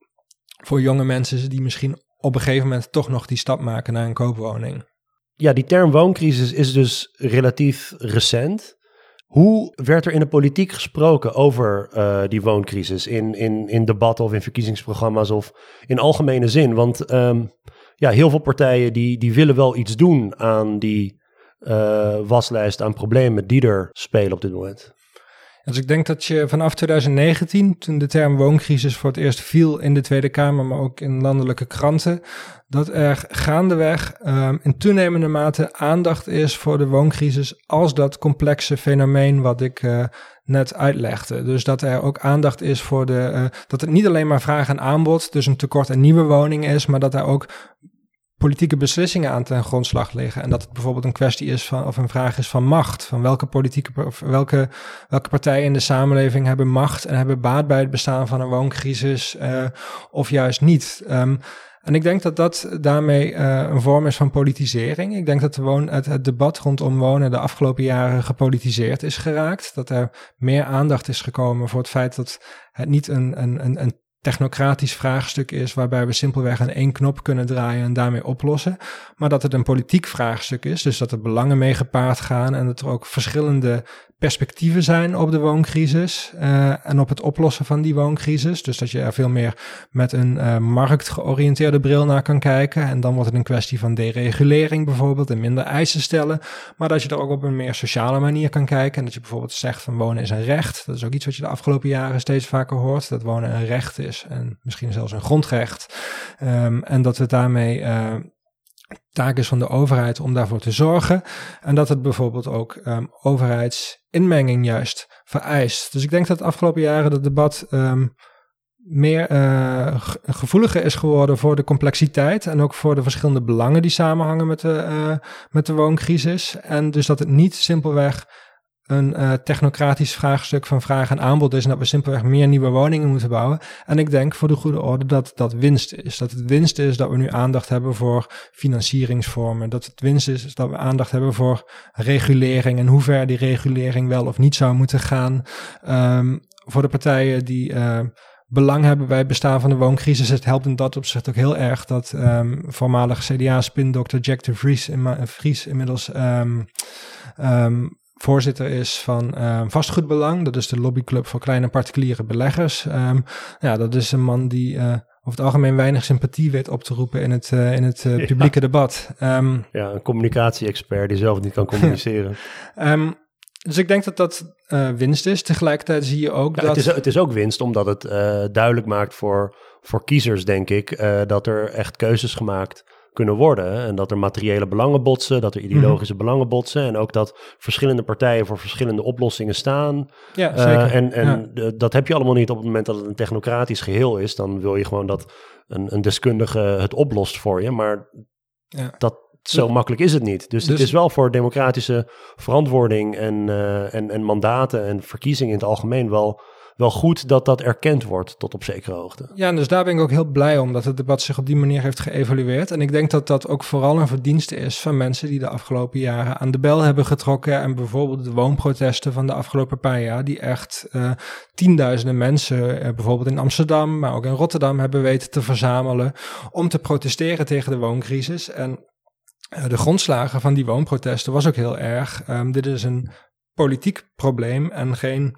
voor jonge mensen die misschien op een gegeven moment toch nog die stap maken naar een koopwoning ja, die term wooncrisis is dus relatief recent. Hoe werd er in de politiek gesproken over uh, die wooncrisis? In, in, in debatten of in verkiezingsprogramma's of in algemene zin? Want um, ja, heel veel partijen die, die willen wel iets doen aan die uh, waslijst aan problemen die er spelen op dit moment. Dus ik denk dat je vanaf 2019, toen de term wooncrisis voor het eerst viel in de Tweede Kamer, maar ook in landelijke kranten, dat er gaandeweg um, in toenemende mate aandacht is voor de wooncrisis als dat complexe fenomeen wat ik uh, net uitlegde. Dus dat er ook aandacht is voor de, uh, dat het niet alleen maar vraag en aanbod, dus een tekort aan nieuwe woningen is, maar dat er ook politieke beslissingen aan ten grondslag liggen. En dat het bijvoorbeeld een kwestie is van, of een vraag is van macht. Van welke politieke, of welke, welke partijen in de samenleving hebben macht en hebben baat bij het bestaan van een wooncrisis, uh, of juist niet. Um, en ik denk dat dat daarmee uh, een vorm is van politisering. Ik denk dat de woon, het, het, debat rondom wonen de afgelopen jaren gepolitiseerd is geraakt. Dat er meer aandacht is gekomen voor het feit dat het niet een, een, een, een technocratisch vraagstuk is waarbij we simpelweg aan één knop kunnen draaien en daarmee oplossen, maar dat het een politiek vraagstuk is, dus dat er belangen mee gepaard gaan en dat er ook verschillende perspectieven zijn op de wooncrisis uh, en op het oplossen van die wooncrisis. Dus dat je er veel meer met een uh, marktgeoriënteerde bril naar kan kijken. En dan wordt het een kwestie van deregulering bijvoorbeeld en minder eisen stellen. Maar dat je er ook op een meer sociale manier kan kijken. En dat je bijvoorbeeld zegt van wonen is een recht. Dat is ook iets wat je de afgelopen jaren steeds vaker hoort. Dat wonen een recht is en misschien zelfs een grondrecht. Um, en dat we daarmee uh, taak is van de overheid om daarvoor te zorgen. En dat het bijvoorbeeld ook um, overheidsinmenging juist vereist. Dus ik denk dat de afgelopen jaren het debat um, meer uh, gevoeliger is geworden voor de complexiteit en ook voor de verschillende belangen die samenhangen met de, uh, met de wooncrisis. En dus dat het niet simpelweg een uh, technocratisch vraagstuk van vraag en aanbod is en dat we simpelweg meer nieuwe woningen moeten bouwen. En ik denk voor de goede orde dat dat winst is. Dat het winst is dat we nu aandacht hebben voor financieringsvormen. Dat het winst is dat we aandacht hebben voor regulering en hoe ver die regulering wel of niet zou moeten gaan. Um, voor de partijen die uh, belang hebben bij het bestaan van de wooncrisis. Het helpt in dat opzicht ook heel erg dat um, voormalig CDA-spindokter Jack de Vries, in, Vries inmiddels um, um, voorzitter is van uh, Vastgoedbelang. Dat is de lobbyclub voor kleine particuliere beleggers. Um, ja, dat is een man die uh, over het algemeen weinig sympathie weet op te roepen in het, uh, in het uh, publieke ja. debat. Um, ja, een communicatie-expert die zelf niet kan communiceren. um, dus ik denk dat dat winst is. Tegelijkertijd zie je ook ja, dat... Het is, het is ook winst omdat het duidelijk maakt voor, voor kiezers, denk ik, dat er echt keuzes gemaakt kunnen worden. En dat er materiële belangen botsen, dat er ideologische mm -hmm. belangen botsen. En ook dat verschillende partijen voor verschillende oplossingen staan. Ja, zeker. Uh, en en ja. dat heb je allemaal niet op het moment dat het een technocratisch geheel is. Dan wil je gewoon dat een, een deskundige het oplost voor je. Maar ja. dat, zo makkelijk is het niet. Dus, dus, het is wel voor democratische verantwoording en, uh, en, en mandaten en verkiezingen in het algemeen wel wel goed dat dat erkend wordt tot op zekere hoogte. Ja, en dus daar ben ik ook heel blij om dat het debat zich op die manier heeft geëvalueerd. En ik denk dat dat ook vooral een verdienste is van mensen die de afgelopen jaren aan de bel hebben getrokken. En bijvoorbeeld de woonprotesten van de afgelopen paar jaar, die echt uh, tienduizenden mensen, uh, bijvoorbeeld in Amsterdam, maar ook in Rotterdam, hebben weten te verzamelen om te protesteren tegen de wooncrisis. En de grondslagen van die woonprotesten was ook heel erg. Ehm, dit is een politiek probleem en geen,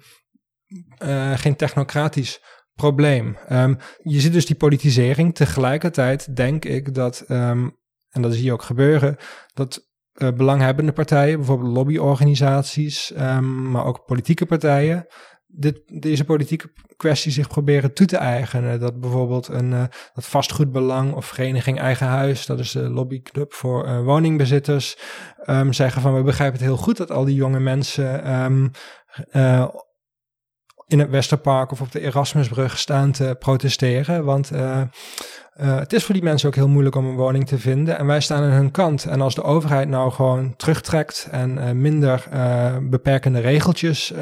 geen technocratisch probleem. Ehm, je ziet dus die politisering. Tegelijkertijd denk ik dat, ehm, en dat zie je ook gebeuren, dat uh, belanghebbende partijen, bijvoorbeeld lobbyorganisaties, um, maar ook politieke partijen, dit, deze politieke kwestie zich proberen toe te eigenen. Dat bijvoorbeeld een uh, dat vastgoedbelang of vereniging Eigen Huis, dat is de lobbyclub voor woningbezitters, um, zeggen van we begrijpen het heel goed dat al die jonge mensen um, in het Westerpark of op de Erasmusbrug staan te protesteren. Want uh, het is voor die mensen ook heel moeilijk om een woning te vinden. En wij staan aan hun kant. En als de overheid nou gewoon terugtrekt en uh, minder beperkende regeltjes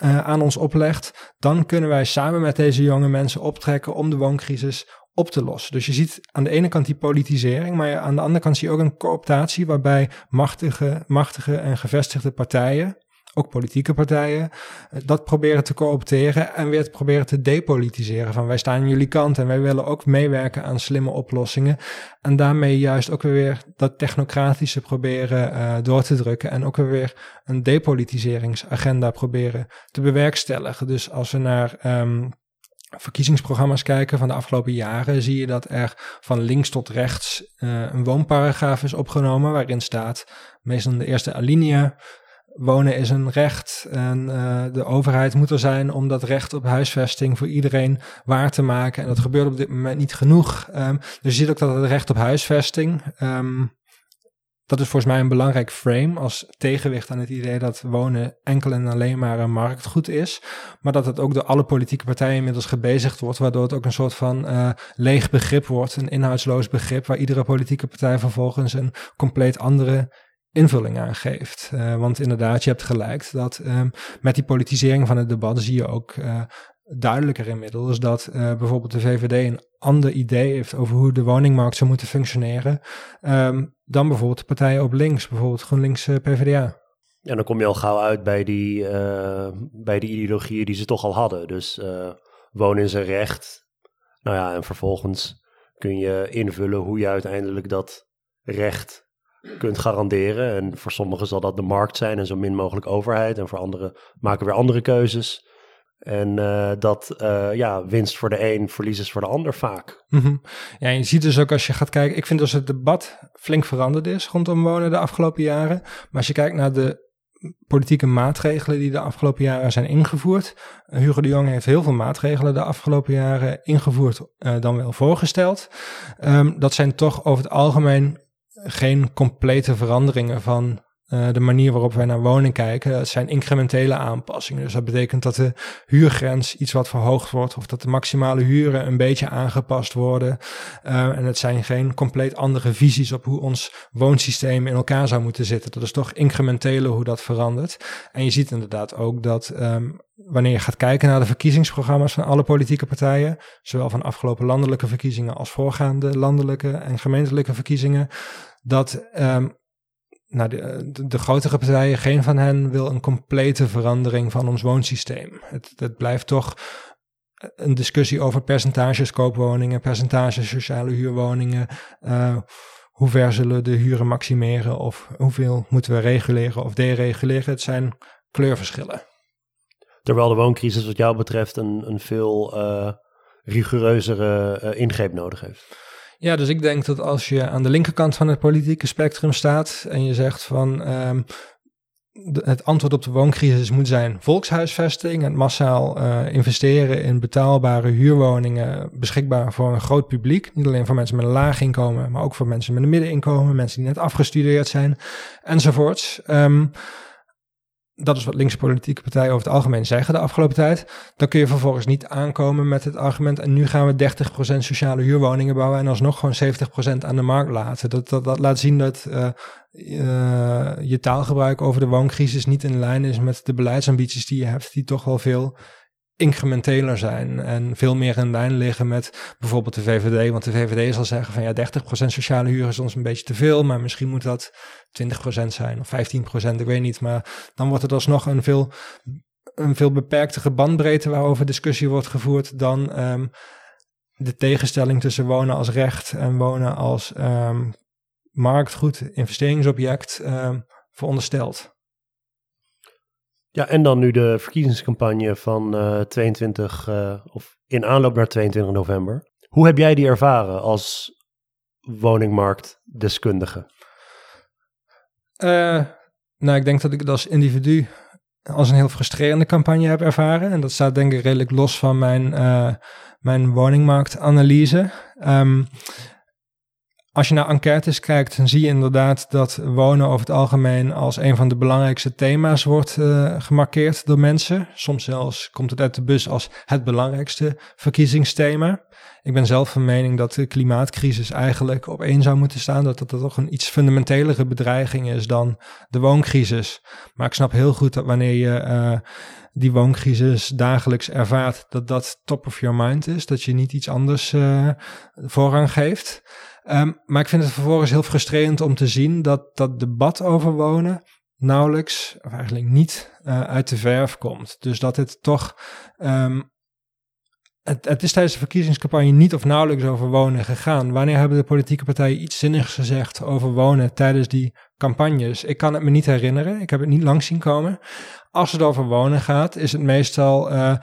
aan ons oplegt, dan kunnen wij samen met deze jonge mensen optrekken om de wooncrisis op te lossen. Dus je ziet aan de ene kant die politisering, maar aan de andere kant zie je ook een cooptatie waarbij machtige, machtige en gevestigde partijen ook politieke partijen, eh, dat proberen te coopteren en weer te proberen te depolitiseren. Van wij staan aan jullie kant en wij willen ook meewerken aan slimme oplossingen. En daarmee juist ook weer dat technocratische proberen uh, door te drukken en ook weer een depolitiseringsagenda proberen te bewerkstelligen. Dus als we naar um, verkiezingsprogramma's kijken van de afgelopen jaren, zie je dat er van links tot rechts uh, een woonparagraaf is opgenomen waarin staat, meestal in de eerste alinea, wonen is een recht en uh, de overheid moet er zijn om dat recht op huisvesting voor iedereen waar te maken. En dat gebeurt op dit moment niet genoeg. Um, dus je ziet ook dat het recht op huisvesting, um, dat is volgens mij een belangrijk frame als tegenwicht aan het idee dat wonen enkel en alleen maar een marktgoed is. Maar dat het ook door alle politieke partijen inmiddels gebezigd wordt, waardoor het ook een soort van uh, leeg begrip wordt, een inhoudsloos begrip, waar iedere politieke partij vervolgens een compleet andere invulling aan geeft. Uh, want inderdaad, je hebt gelijk dat um, met die politisering van het debat zie je ook uh, duidelijker inmiddels dat uh, bijvoorbeeld de VVD een ander idee heeft over hoe de woningmarkt zou moeten functioneren um, dan bijvoorbeeld de partijen op links, bijvoorbeeld GroenLinks PvdA. Ja, dan kom je al gauw uit bij die, bij die ideologieën die ze toch al hadden. Dus wonen is een recht. Nou ja, en vervolgens kun je invullen hoe je uiteindelijk dat recht kunt garanderen. En voor sommigen zal dat de markt zijn en zo min mogelijk overheid. En voor anderen maken weer andere keuzes. En uh, dat uh, ja, winst voor de een, verlies is voor de ander vaak. -hmm. Ja, je ziet dus ook als je gaat kijken. Ik vind dus het debat flink veranderd is rondom wonen de afgelopen jaren. Maar als je kijkt naar de politieke maatregelen die de afgelopen jaren zijn ingevoerd. Hugo de Jong heeft heel veel maatregelen de afgelopen jaren ingevoerd, uh, dan wel voorgesteld. Um, dat zijn toch over het algemeen geen complete veranderingen van uh, de manier waarop wij naar woning kijken. Het zijn incrementele aanpassingen. Dus dat betekent dat de huurgrens iets wat verhoogd wordt of dat de maximale huren een beetje aangepast worden. Uh, en het zijn geen compleet andere visies op hoe ons woonsysteem in elkaar zou moeten zitten. Dat is toch incrementele hoe dat verandert. En je ziet inderdaad ook dat um, wanneer je gaat kijken naar de verkiezingsprogramma's van alle politieke partijen, zowel van afgelopen landelijke verkiezingen als voorgaande landelijke en gemeentelijke verkiezingen, dat um, nou, de, de, grotere partijen, geen van hen wil een complete verandering van ons woonsysteem. Het, blijft toch een discussie over percentages koopwoningen, percentages sociale huurwoningen. Uh, hoe ver zullen de huren maximeren of hoeveel moeten we reguleren of dereguleren? Het zijn kleurverschillen. Terwijl de wooncrisis wat jou betreft een, een veel uh, rigoureuzere uh, ingreep nodig heeft. Ja, dus ik denk dat als je aan de linkerkant van het politieke spectrum staat en je zegt van um, het antwoord op de wooncrisis moet zijn volkshuisvesting en massaal uh, investeren in betaalbare huurwoningen beschikbaar voor een groot publiek. Niet alleen voor mensen met een laag inkomen, maar ook voor mensen met een middeninkomen, mensen die net afgestudeerd zijn enzovoorts. Um, dat is wat linkse politieke partijen over het algemeen zeggen de afgelopen tijd. Dan kun je vervolgens niet aankomen met het argument. En nu gaan we 30% sociale huurwoningen bouwen. En alsnog gewoon 70% aan de markt laten. Dat, dat, laat zien dat uh, uh, je taalgebruik over de wooncrisis niet in lijn is met de beleidsambities die je hebt. Die toch wel veel incrementeler zijn en veel meer in lijn liggen met bijvoorbeeld de VVD. Want de VVD zal zeggen van ja, 30% sociale huur is ons een beetje te veel, maar misschien moet dat 20% zijn of 15%, ik weet niet. Maar dan wordt het alsnog een veel, een veel beperktere bandbreedte waarover discussie wordt gevoerd dan um, de tegenstelling tussen wonen als recht en wonen als um, marktgoed, investeringsobject um, verondersteld. Ja, en dan nu de verkiezingscampagne van uh, 22, uh, of in aanloop naar 22 november. Hoe heb jij die ervaren als woningmarktdeskundige? Uh, nou, ik denk dat ik het als individu als een heel frustrerende campagne heb ervaren. En dat staat denk ik redelijk los van mijn, mijn woningmarktanalyse. Um, als je naar enquêtes kijkt, dan zie je inderdaad dat wonen over het algemeen als een van de belangrijkste thema's wordt uh, gemarkeerd door mensen. Soms zelfs komt het uit de bus als het belangrijkste verkiezingsthema. Ik ben zelf van mening dat de klimaatcrisis eigenlijk op één zou moeten staan. Dat dat toch een iets fundamentelere bedreiging is dan de wooncrisis. Maar ik snap heel goed dat wanneer je uh, die wooncrisis dagelijks ervaart, dat dat top of your mind is. Dat je niet iets anders uh, voorrang geeft. Um, maar ik vind het vervolgens heel frustrerend om te zien dat dat debat over wonen nauwelijks, of eigenlijk niet, uh, uit de verf komt. Dus dat het toch. Um, het, het, is tijdens de verkiezingscampagne niet of nauwelijks over wonen gegaan. Wanneer hebben de politieke partijen iets zinnigs gezegd over wonen tijdens die campagnes? Ik kan het me niet herinneren. Ik heb het niet lang zien komen. Als het over wonen gaat, is het meestal uh,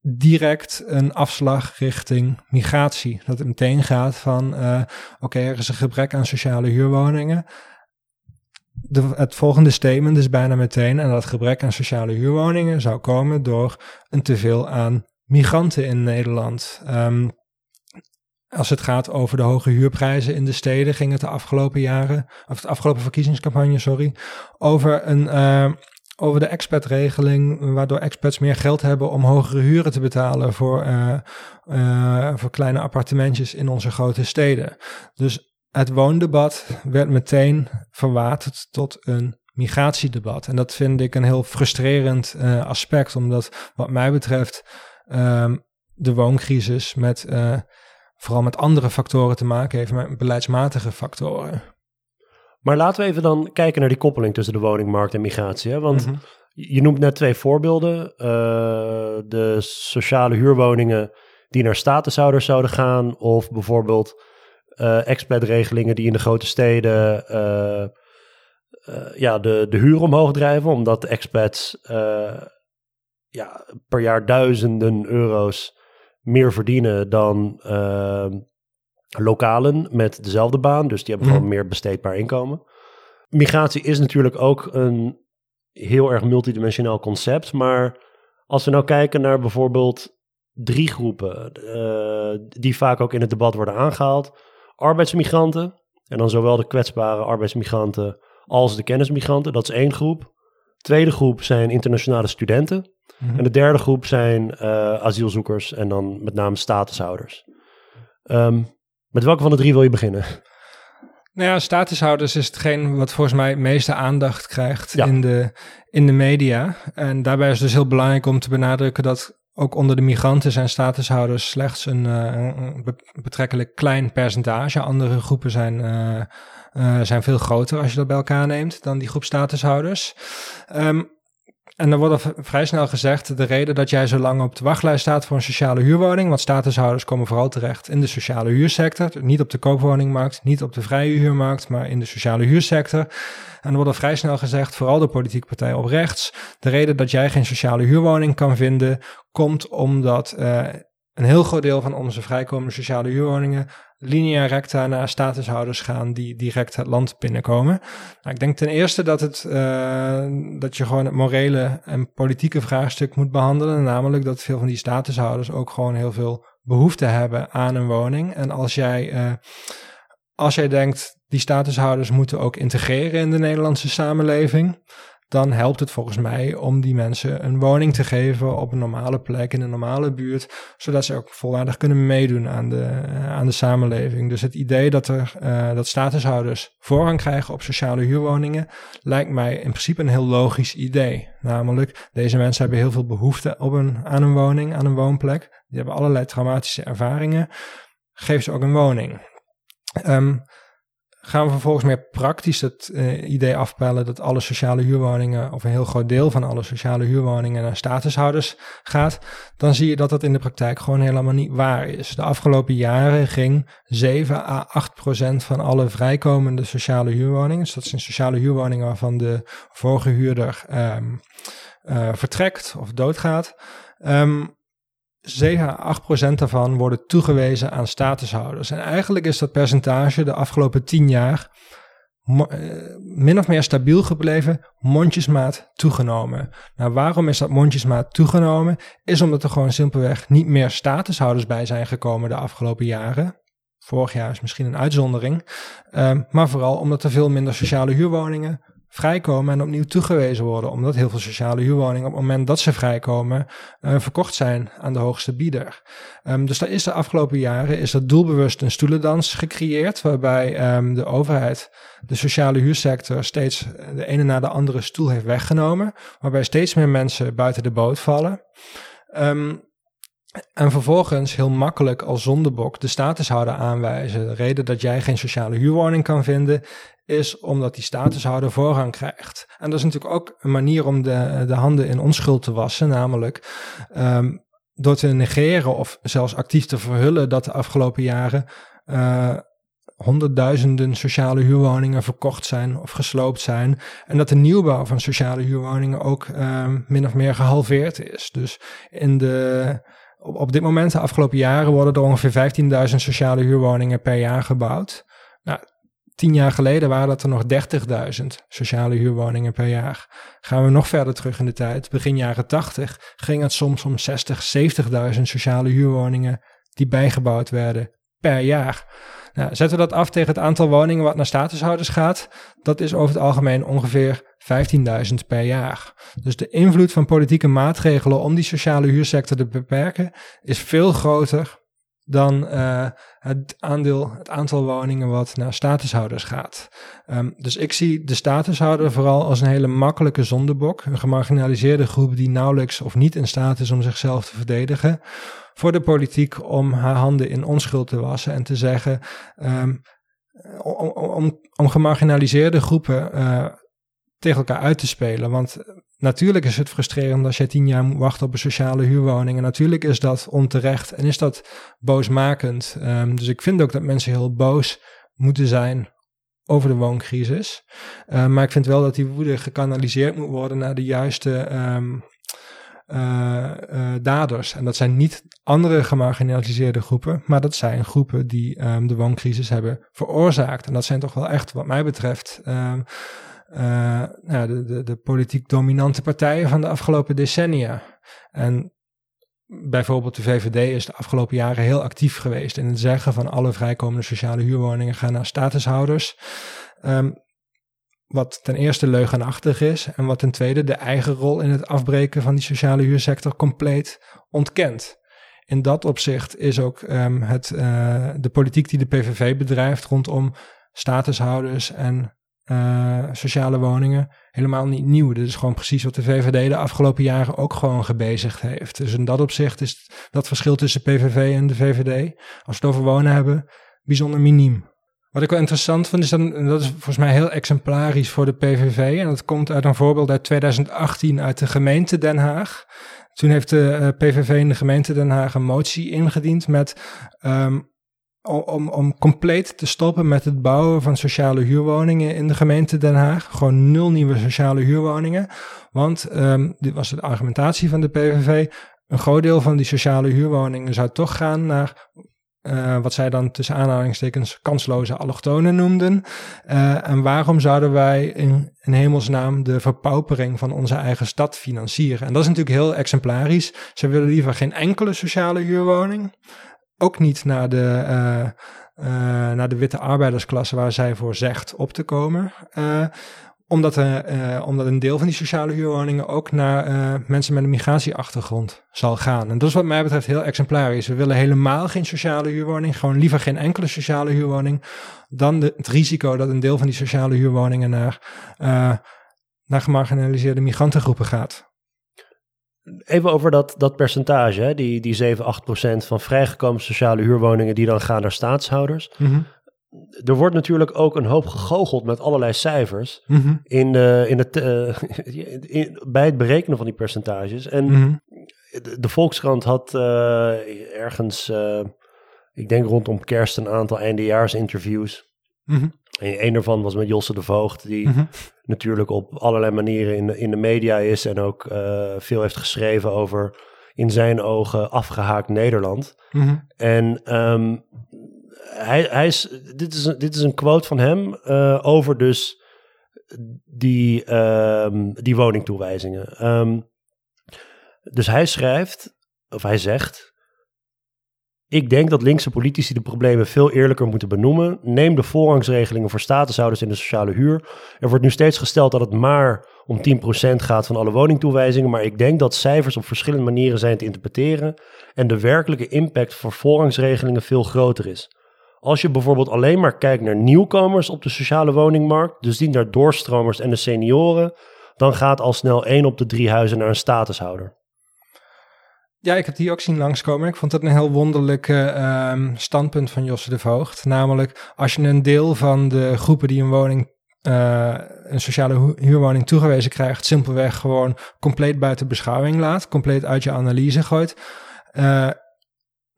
direct een afslag richting migratie. Dat het meteen gaat van, uh, oké, er is een gebrek aan sociale huurwoningen. De, het volgende statement is bijna meteen, en dat gebrek aan sociale huurwoningen zou komen door een teveel aan migranten in Nederland. Um, als het gaat over de hoge huurprijzen in de steden, ging het de afgelopen jaren, of de afgelopen verkiezingscampagne, sorry, over een, uh, over de expatregeling, waardoor expats meer geld hebben om hogere huren te betalen voor, uh, uh, voor kleine appartementjes in onze grote steden. Dus het woondebat werd meteen verwaterd tot een migratiedebat. En dat vind ik een heel frustrerend uh, aspect, omdat wat mij betreft um, de wooncrisis met vooral met andere factoren te maken heeft, met beleidsmatige factoren. Maar laten we even dan kijken naar die koppeling tussen de woningmarkt en migratie. Hè? Want mm -hmm. je noemt net twee voorbeelden. Uh, de sociale huurwoningen die naar statushouders zouden gaan. Of bijvoorbeeld uh, expatregelingen die in de grote steden uh, ja, de, de huur omhoog drijven. Omdat expats ja, per jaar duizenden euro's meer verdienen dan lokalen met dezelfde baan. Dus die hebben mm. gewoon meer besteedbaar inkomen. Migratie is natuurlijk ook een heel erg multidimensionaal concept. Maar als we nou kijken naar bijvoorbeeld drie groepen uh, die vaak ook in het debat worden aangehaald. Arbeidsmigranten. En dan zowel de kwetsbare arbeidsmigranten als de kennismigranten. Dat is één groep. Tweede groep zijn internationale studenten. Mm -hmm. En de derde groep zijn uh, asielzoekers en dan met name statushouders. Um, met welke van de drie wil je beginnen? Nou ja, statushouders is hetgeen wat volgens mij het meeste aandacht krijgt ja. in, de, in de media. En daarbij is het dus heel belangrijk om te benadrukken dat ook onder de migranten zijn statushouders slechts een, uh, een betrekkelijk klein percentage. Andere groepen zijn, uh, uh, zijn veel groter als je dat bij elkaar neemt dan die groep statushouders. Um, en dan wordt er vrij snel gezegd, de reden dat jij zo lang op de wachtlijst staat voor een sociale huurwoning, want statushouders komen vooral terecht in de sociale huursector, niet op de koopwoningmarkt, niet op de vrije huurmarkt, maar in de sociale huursector. En dan wordt er vrij snel gezegd, vooral de politieke partijen op rechts, de reden dat jij geen sociale huurwoning kan vinden, komt omdat uh, een heel groot deel van onze vrijkomende sociale huurwoningen linea recta naar statushouders gaan die direct het land binnenkomen. Nou, ik denk ten eerste dat, het, uh, dat je gewoon het morele en politieke vraagstuk moet behandelen. Namelijk dat veel van die statushouders ook gewoon heel veel behoefte hebben aan een woning. En als jij, uh, als jij denkt, die statushouders moeten ook integreren in de Nederlandse samenleving dan helpt het volgens mij om die mensen een woning te geven op een normale plek in een normale buurt, zodat ze ook volwaardig kunnen meedoen aan de, uh, aan de samenleving. Dus het idee dat er uh, dat statushouders voorrang krijgen op sociale huurwoningen lijkt mij in principe een heel logisch idee. Namelijk, deze mensen hebben heel veel behoefte op een, aan een woning, aan een woonplek. Die hebben allerlei traumatische ervaringen. Geef ze ook een woning. Um, gaan we vervolgens meer praktisch het uh, idee afpellen dat alle sociale huurwoningen, of een heel groot deel van alle sociale huurwoningen naar statushouders gaat, dan zie je dat dat in de praktijk gewoon helemaal niet waar is. De afgelopen jaren ging 7 à 8 procent van alle vrijkomende sociale huurwoningen, dus dat zijn sociale huurwoningen waarvan de vorige huurder um, uh, vertrekt of doodgaat, um, 7 à 8 procent daarvan worden toegewezen aan statushouders. En eigenlijk is dat percentage de afgelopen 10 jaar eh, min of meer stabiel gebleven, mondjesmaat toegenomen. Nou, waarom is dat mondjesmaat toegenomen? Is omdat er gewoon simpelweg niet meer statushouders bij zijn gekomen de afgelopen jaren. Vorig jaar is misschien een uitzondering. Um, maar vooral omdat er veel minder sociale huurwoningen vrijkomen en opnieuw toegewezen worden. Omdat heel veel sociale huurwoningen op het moment dat ze vrijkomen uh, verkocht zijn aan de hoogste bieder. Um, dus daar is de afgelopen jaren is er doelbewust een stoelendans gecreëerd. Waarbij um, de overheid de sociale huursector steeds de ene na de andere stoel heeft weggenomen. Waarbij steeds meer mensen buiten de boot vallen. Um, en vervolgens heel makkelijk als zondebok de statushouder aanwijzen. De reden dat jij geen sociale huurwoning kan vinden, is omdat die statushouder voorrang krijgt. En dat is natuurlijk ook een manier om de, de handen in onschuld te wassen, namelijk um, door te negeren of zelfs actief te verhullen dat de afgelopen jaren uh, honderdduizenden sociale huurwoningen verkocht zijn of gesloopt zijn. En dat de nieuwbouw van sociale huurwoningen ook um, min of meer gehalveerd is. Dus in de op, op dit moment, de afgelopen jaren, worden er ongeveer 15.000 sociale huurwoningen per jaar gebouwd. Nou, tien jaar geleden waren dat er nog 30.000 sociale huurwoningen per jaar. Gaan we nog verder terug in de tijd, begin jaren 80, ging het soms om 60, 70.000 sociale huurwoningen die bijgebouwd werden per jaar. Nou, zetten we dat af tegen het aantal woningen wat naar statushouders gaat, dat is over het algemeen ongeveer 15.000 per jaar. Dus de invloed van politieke maatregelen om die sociale huursector te beperken is veel groter dan uh, het aandeel, het aantal woningen wat naar statushouders gaat. Um, dus ik zie de statushouder vooral als een hele makkelijke zondebok, een gemarginaliseerde groep die nauwelijks of niet in staat is om zichzelf te verdedigen, voor de politiek om haar handen in onschuld te wassen en te zeggen, um, om, om, gemarginaliseerde groepen uh, tegen elkaar uit te spelen. Want natuurlijk is het frustrerend als je tien jaar moet wachten op een sociale huurwoning. En natuurlijk is dat onterecht en is dat boosmakend. Um, dus ik vind ook dat mensen heel boos moeten zijn over de wooncrisis. Uh, maar ik vind wel dat die woede gekanaliseerd moet worden naar de juiste uh, daders. En dat zijn niet andere gemarginaliseerde groepen, maar dat zijn groepen die um, de wooncrisis hebben veroorzaakt. En dat zijn toch wel echt, wat mij betreft, um, uh, nou, de, de, de politiek dominante partijen van de afgelopen decennia. En bijvoorbeeld de VVD is de afgelopen jaren heel actief geweest in het zeggen van alle vrijkomende sociale huurwoningen gaan naar statushouders. Um, wat ten eerste leugenachtig is en wat ten tweede de eigen rol in het afbreken van die sociale huursector compleet ontkent. In dat opzicht is ook um, het, uh, de politiek die de PVV bedrijft rondom statushouders en uh, sociale woningen helemaal niet nieuw. Dit is gewoon precies wat de VVD de afgelopen jaren ook gewoon gebezigd heeft. Dus in dat opzicht is dat verschil tussen PVV en de VVD, als we het over wonen hebben, bijzonder miniem. Wat ik wel interessant vind, is dan, dat is volgens mij heel exemplarisch voor de PVV. En dat komt uit een voorbeeld uit 2018 uit de gemeente Den Haag. Toen heeft de uh, PVV in de gemeente Den Haag een motie ingediend met um, om, om compleet te stoppen met het bouwen van sociale huurwoningen in de gemeente Den Haag. Gewoon nul nieuwe sociale huurwoningen. Want um, dit was de argumentatie van de PVV. Een groot deel van die sociale huurwoningen zou toch gaan naar uh, wat zij dan tussen aanhalingstekens kansloze allochtonen noemden. Uh, en waarom zouden wij in, in hemelsnaam de verpaupering van onze eigen stad financieren? En dat is natuurlijk heel exemplarisch. Ze willen liever geen enkele sociale huurwoning ook niet naar de, uh, naar de witte arbeidersklasse waar zij voor zegt op te komen. Omdat, uh, omdat een deel van die sociale huurwoningen ook naar uh, mensen met een migratieachtergrond zal gaan. En dat is wat mij betreft heel exemplarisch. We willen helemaal geen sociale huurwoning, gewoon liever geen enkele sociale huurwoning, dan de, het risico dat een deel van die sociale huurwoningen naar, uh, naar gemarginaliseerde migrantengroepen gaat. Even over dat, dat percentage, hè? Die, die 7, 8 procent van vrijgekomen sociale huurwoningen die dan gaan naar staatshouders. Mm -hmm. Er wordt natuurlijk ook een hoop gegoocheld met allerlei cijfers Mhm. in, de, in het, eh, in- bij het berekenen van die percentages. En Mhm. de, de Volkskrant had eh, ergens, eh, ik denk rondom kerst, een aantal eindejaarsinterviews. Mhm. En een daarvan was met Josse de Voogd, die Mhm. natuurlijk op allerlei manieren in de, in de media is en ook veel heeft geschreven over in zijn ogen afgehaakt Nederland. En ehm, hij, hij is, dit, is een, dit is een quote van hem eh, over dus die, ehm, die woningtoewijzingen. Ehm, dus hij schrijft, of hij zegt... Ik denk dat linkse politici de problemen veel eerlijker moeten benoemen. Neem de voorrangsregelingen voor statushouders in de sociale huur. Er wordt nu steeds gesteld dat het maar om 10% gaat van alle woningtoewijzingen. Maar ik denk dat cijfers op verschillende manieren zijn te interpreteren. En de werkelijke impact voor voorrangsregelingen veel groter is. Als je bijvoorbeeld alleen maar kijkt naar nieuwkomers op de sociale woningmarkt, dus niet naar doorstromers en de senioren, dan gaat al snel één op de drie huizen naar een statushouder. Ja, ik heb die ook zien langskomen. Ik vond dat een heel wonderlijk eh, ehm, standpunt van Josse de Voogd. Namelijk, als je een deel van de groepen die een woning, eh, een sociale hu- huurwoning toegewezen krijgt, simpelweg gewoon compleet buiten beschouwing laat, compleet uit je analyse gooit. eh,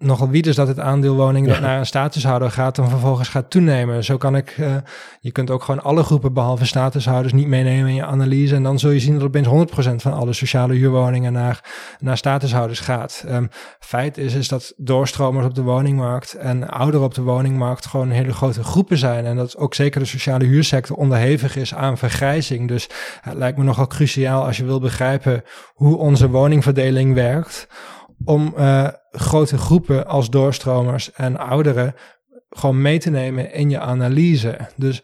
nogal wie dus dat het aandeel woningen dat naar een statushouder gaat dan vervolgens gaat toenemen. Zo kan ik, eh, je kunt ook gewoon alle groepen behalve statushouders niet meenemen in je analyse. En dan zul je zien dat opeens 100% van alle sociale huurwoningen naar, naar statushouders gaat. Ehm, feit is, is dat doorstromers op de woningmarkt en ouderen op de woningmarkt gewoon hele grote groepen zijn. En dat ook zeker de sociale huursector onderhevig is aan vergrijzing. Dus het lijkt me nogal cruciaal als je wil begrijpen hoe onze woningverdeling werkt. Om eh, grote groepen als doorstromers en ouderen gewoon mee te nemen in je analyse. Dus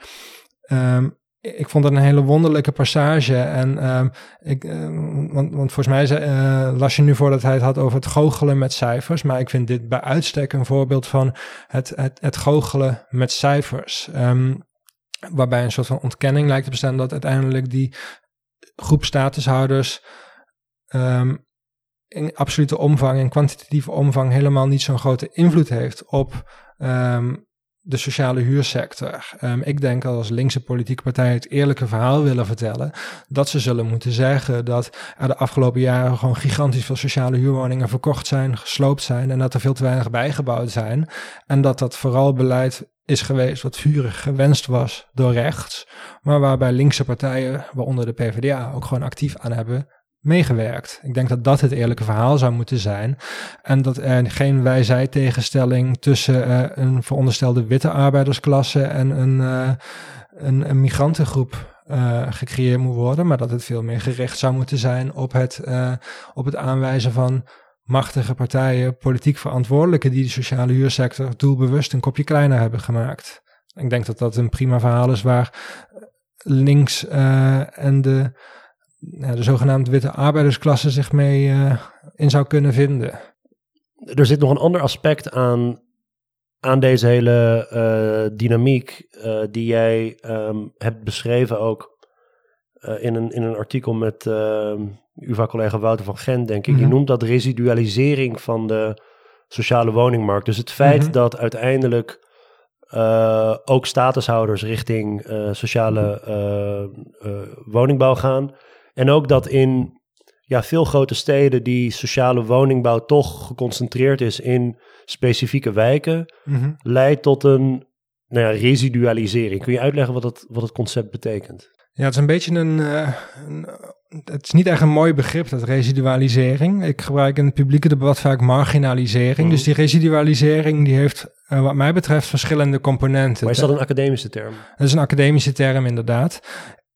ehm, ik vond het een hele wonderlijke passage. En ehm, ik, ehm, want, volgens mij eh, las je nu voor dat hij het had over het goochelen met cijfers. Maar ik vind dit bij uitstek een voorbeeld van het, het, het goochelen met cijfers. Ehm, waarbij een soort van ontkenning lijkt te bestaan dat uiteindelijk die groep statushouders in absolute omvang en kwantitatieve omvang helemaal niet zo'n grote invloed heeft op ehm, de sociale huursector. Ehm, ik denk als linkse politieke partijen het eerlijke verhaal willen vertellen, dat ze zullen moeten zeggen dat er de afgelopen jaren gewoon gigantisch veel sociale huurwoningen verkocht zijn, gesloopt zijn en dat er veel te weinig bijgebouwd zijn. En dat dat vooral beleid is geweest wat vurig gewenst was door rechts, maar waarbij linkse partijen, waaronder de PvdA, ook gewoon actief aan hebben meegewerkt. Ik denk dat dat het eerlijke verhaal zou moeten zijn. En dat er geen wij-zij tegenstelling tussen eh, een veronderstelde witte arbeidersklasse en een, eh, een, migrantengroep eh, gecreëerd moet worden. Maar dat het veel meer gericht zou moeten zijn op het, op het aanwijzen van machtige partijen, politiek verantwoordelijken die de sociale huursector doelbewust een kopje kleiner hebben gemaakt. Ik denk dat dat een prima verhaal is waar links en de ja, de zogenaamde witte arbeidersklasse zich mee eh, in zou kunnen vinden. Er zit nog een ander aspect aan, aan deze hele eh, dynamiek eh, die jij ehm, hebt beschreven ook in, een, in een artikel met ehm UvA-collega Wouter van Gent, denk ik. Mhm. Je noemt dat residualisering van de sociale woningmarkt. Dus het feit Mhm. dat uiteindelijk ook statushouders richting sociale woningbouw gaan. En ook dat in ja, veel grote steden die sociale woningbouw toch geconcentreerd is in specifieke wijken, leidt tot een nou ja, residualisering. Kun je uitleggen wat het, wat het concept betekent? Ja, het is een beetje een, eh, een- Het is niet echt een mooi begrip, dat residualisering. Ik gebruik in het publieke debat vaak marginalisering. Mhm. Dus die residualisering die heeft, eh, wat mij betreft, verschillende componenten. Maar is dat een academische term? Dat is een academische term, inderdaad.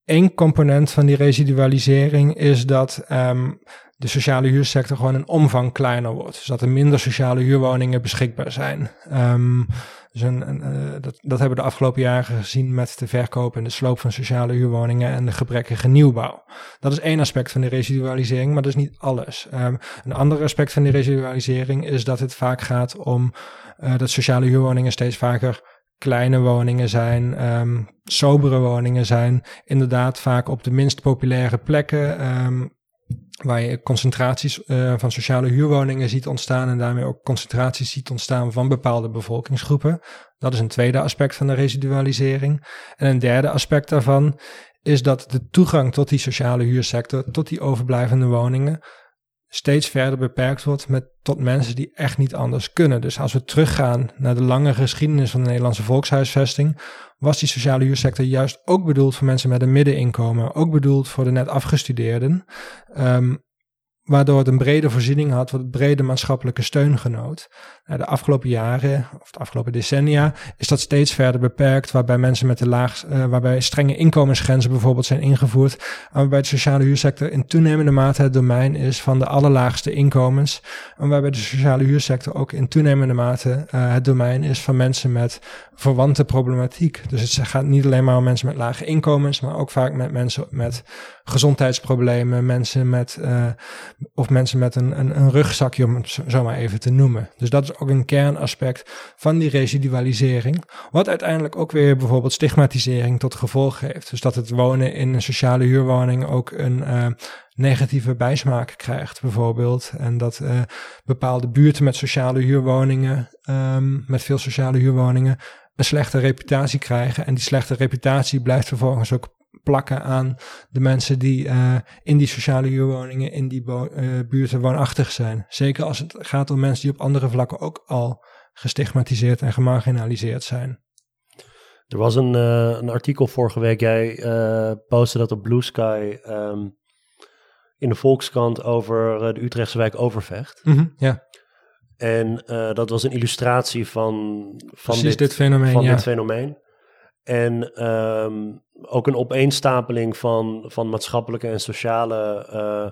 Eén component van die residualisering is dat ehm, de sociale huursector gewoon in omvang kleiner wordt. Dus dat er minder sociale huurwoningen beschikbaar zijn. Ehm, dus een, een, eh, dat, dat hebben we de afgelopen jaren gezien met de verkoop en de sloop van sociale huurwoningen en de gebrekkige nieuwbouw. Dat is één aspect van de residualisering, maar dat is niet alles. Ehm, een ander aspect van die residualisering is dat het vaak gaat om eh, dat sociale huurwoningen steeds vaker kleine woningen zijn, ehm, sobere woningen zijn, inderdaad vaak op de minst populaire plekken. ehm, waar je concentraties uh, van sociale huurwoningen ziet ontstaan en daarmee ook concentraties ziet ontstaan van bepaalde bevolkingsgroepen. Dat is een tweede aspect van de residualisering. En een derde aspect daarvan is dat de toegang tot die sociale huursector, tot die overblijvende woningen, steeds verder beperkt wordt met, tot mensen die echt niet anders kunnen. Dus als we teruggaan naar de lange geschiedenis van de Nederlandse volkshuisvesting, was die sociale huursector juist ook bedoeld voor mensen met een middeninkomen, ook bedoeld voor de net afgestudeerden. Um, waardoor het een brede voorziening had, wat brede maatschappelijke steun genoot. Nou, de afgelopen jaren, of de afgelopen decennia, is dat steeds verder beperkt, waarbij mensen met de laag, uh, waarbij strenge inkomensgrenzen bijvoorbeeld zijn ingevoerd, en waarbij de sociale huursector in toenemende mate het domein is van de allerlaagste inkomens, en waarbij de sociale huursector ook in toenemende mate uh, het domein is van mensen met verwante problematiek. Dus het gaat niet alleen maar om mensen met lage inkomens, maar ook vaak met mensen met gezondheidsproblemen, mensen met, uh, of mensen met een, een, een rugzakje, om het zo maar even te noemen. Dus dat is ook een kernaspect van die residualisering, wat uiteindelijk ook weer bijvoorbeeld stigmatisering tot gevolg heeft. Dus dat het wonen in een sociale huurwoning ook een uh, negatieve bijsmaak krijgt, bijvoorbeeld. En dat uh, bepaalde buurten met sociale huurwoningen, um, met veel sociale huurwoningen, een slechte reputatie krijgen. En die slechte reputatie blijft vervolgens ook plakken aan de mensen die uh, in die sociale huurwoningen, in die uh, buurten woonachtig zijn. Zeker als het gaat om mensen die op andere vlakken ook al gestigmatiseerd en gemarginaliseerd zijn. Er was een, uh, een artikel vorige week, jij postte dat op Blue Sky um, in de Volkskrant over de Utrechtse wijk Overvecht. Mm -hmm, ja. En dat was een illustratie van, van, dit, dit, fenomeen. Van ja. dit fenomeen. En um, ook een opeenstapeling van, van maatschappelijke en sociale uh,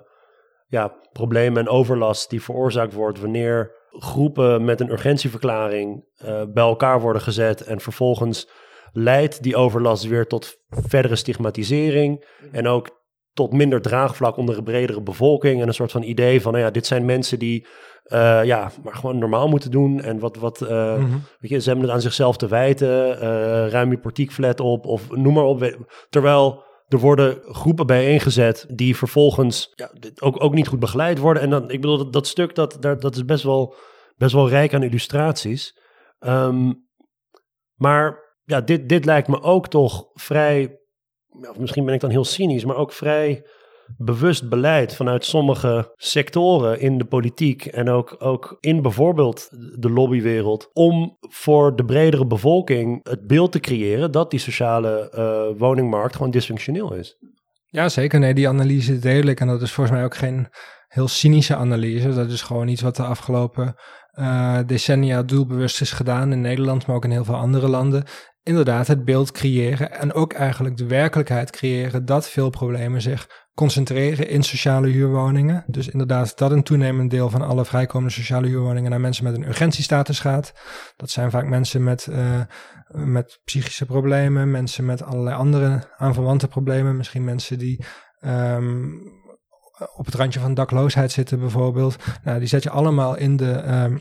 ja, problemen en overlast die veroorzaakt wordt wanneer groepen met een urgentieverklaring uh, bij elkaar worden gezet en vervolgens leidt die overlast weer tot verdere stigmatisering en ook tot minder draagvlak onder een bredere bevolking en een soort van idee van, nou ja, dit zijn mensen die uh, ja, maar gewoon normaal moeten doen. En wat, wat uh, mm -hmm. weet je, ze hebben het aan zichzelf te wijten. Uh, ruim je portiekflat op of noem maar op. Terwijl er worden groepen bijeengezet die vervolgens ja, ook, ook niet goed begeleid worden. En dan, ik bedoel, dat, dat stuk, dat, dat, dat is best wel, best wel rijk aan illustraties. Um, maar ja, dit, dit lijkt me ook toch vrij, of misschien ben ik dan heel cynisch, maar ook vrij bewust beleid vanuit sommige sectoren in de politiek en ook, ook in bijvoorbeeld de lobbywereld om voor de bredere bevolking het beeld te creëren dat die sociale uh, woningmarkt gewoon dysfunctioneel is. Ja, zeker. Nee, die analyse deel ik en dat is volgens mij ook geen heel cynische analyse. Dat is gewoon iets wat de afgelopen uh, decennia doelbewust is gedaan in Nederland, maar ook in heel veel andere landen inderdaad het beeld creëren en ook eigenlijk de werkelijkheid creëren dat veel problemen zich concentreren in sociale huurwoningen. Dus inderdaad dat een toenemend deel van alle vrijkomende sociale huurwoningen naar mensen met een urgentiestatus gaat. Dat zijn vaak mensen met, uh, met psychische problemen, mensen met allerlei andere aanverwante problemen, misschien mensen die um, op het randje van dakloosheid zitten bijvoorbeeld. Nou, die zet je allemaal in de, um,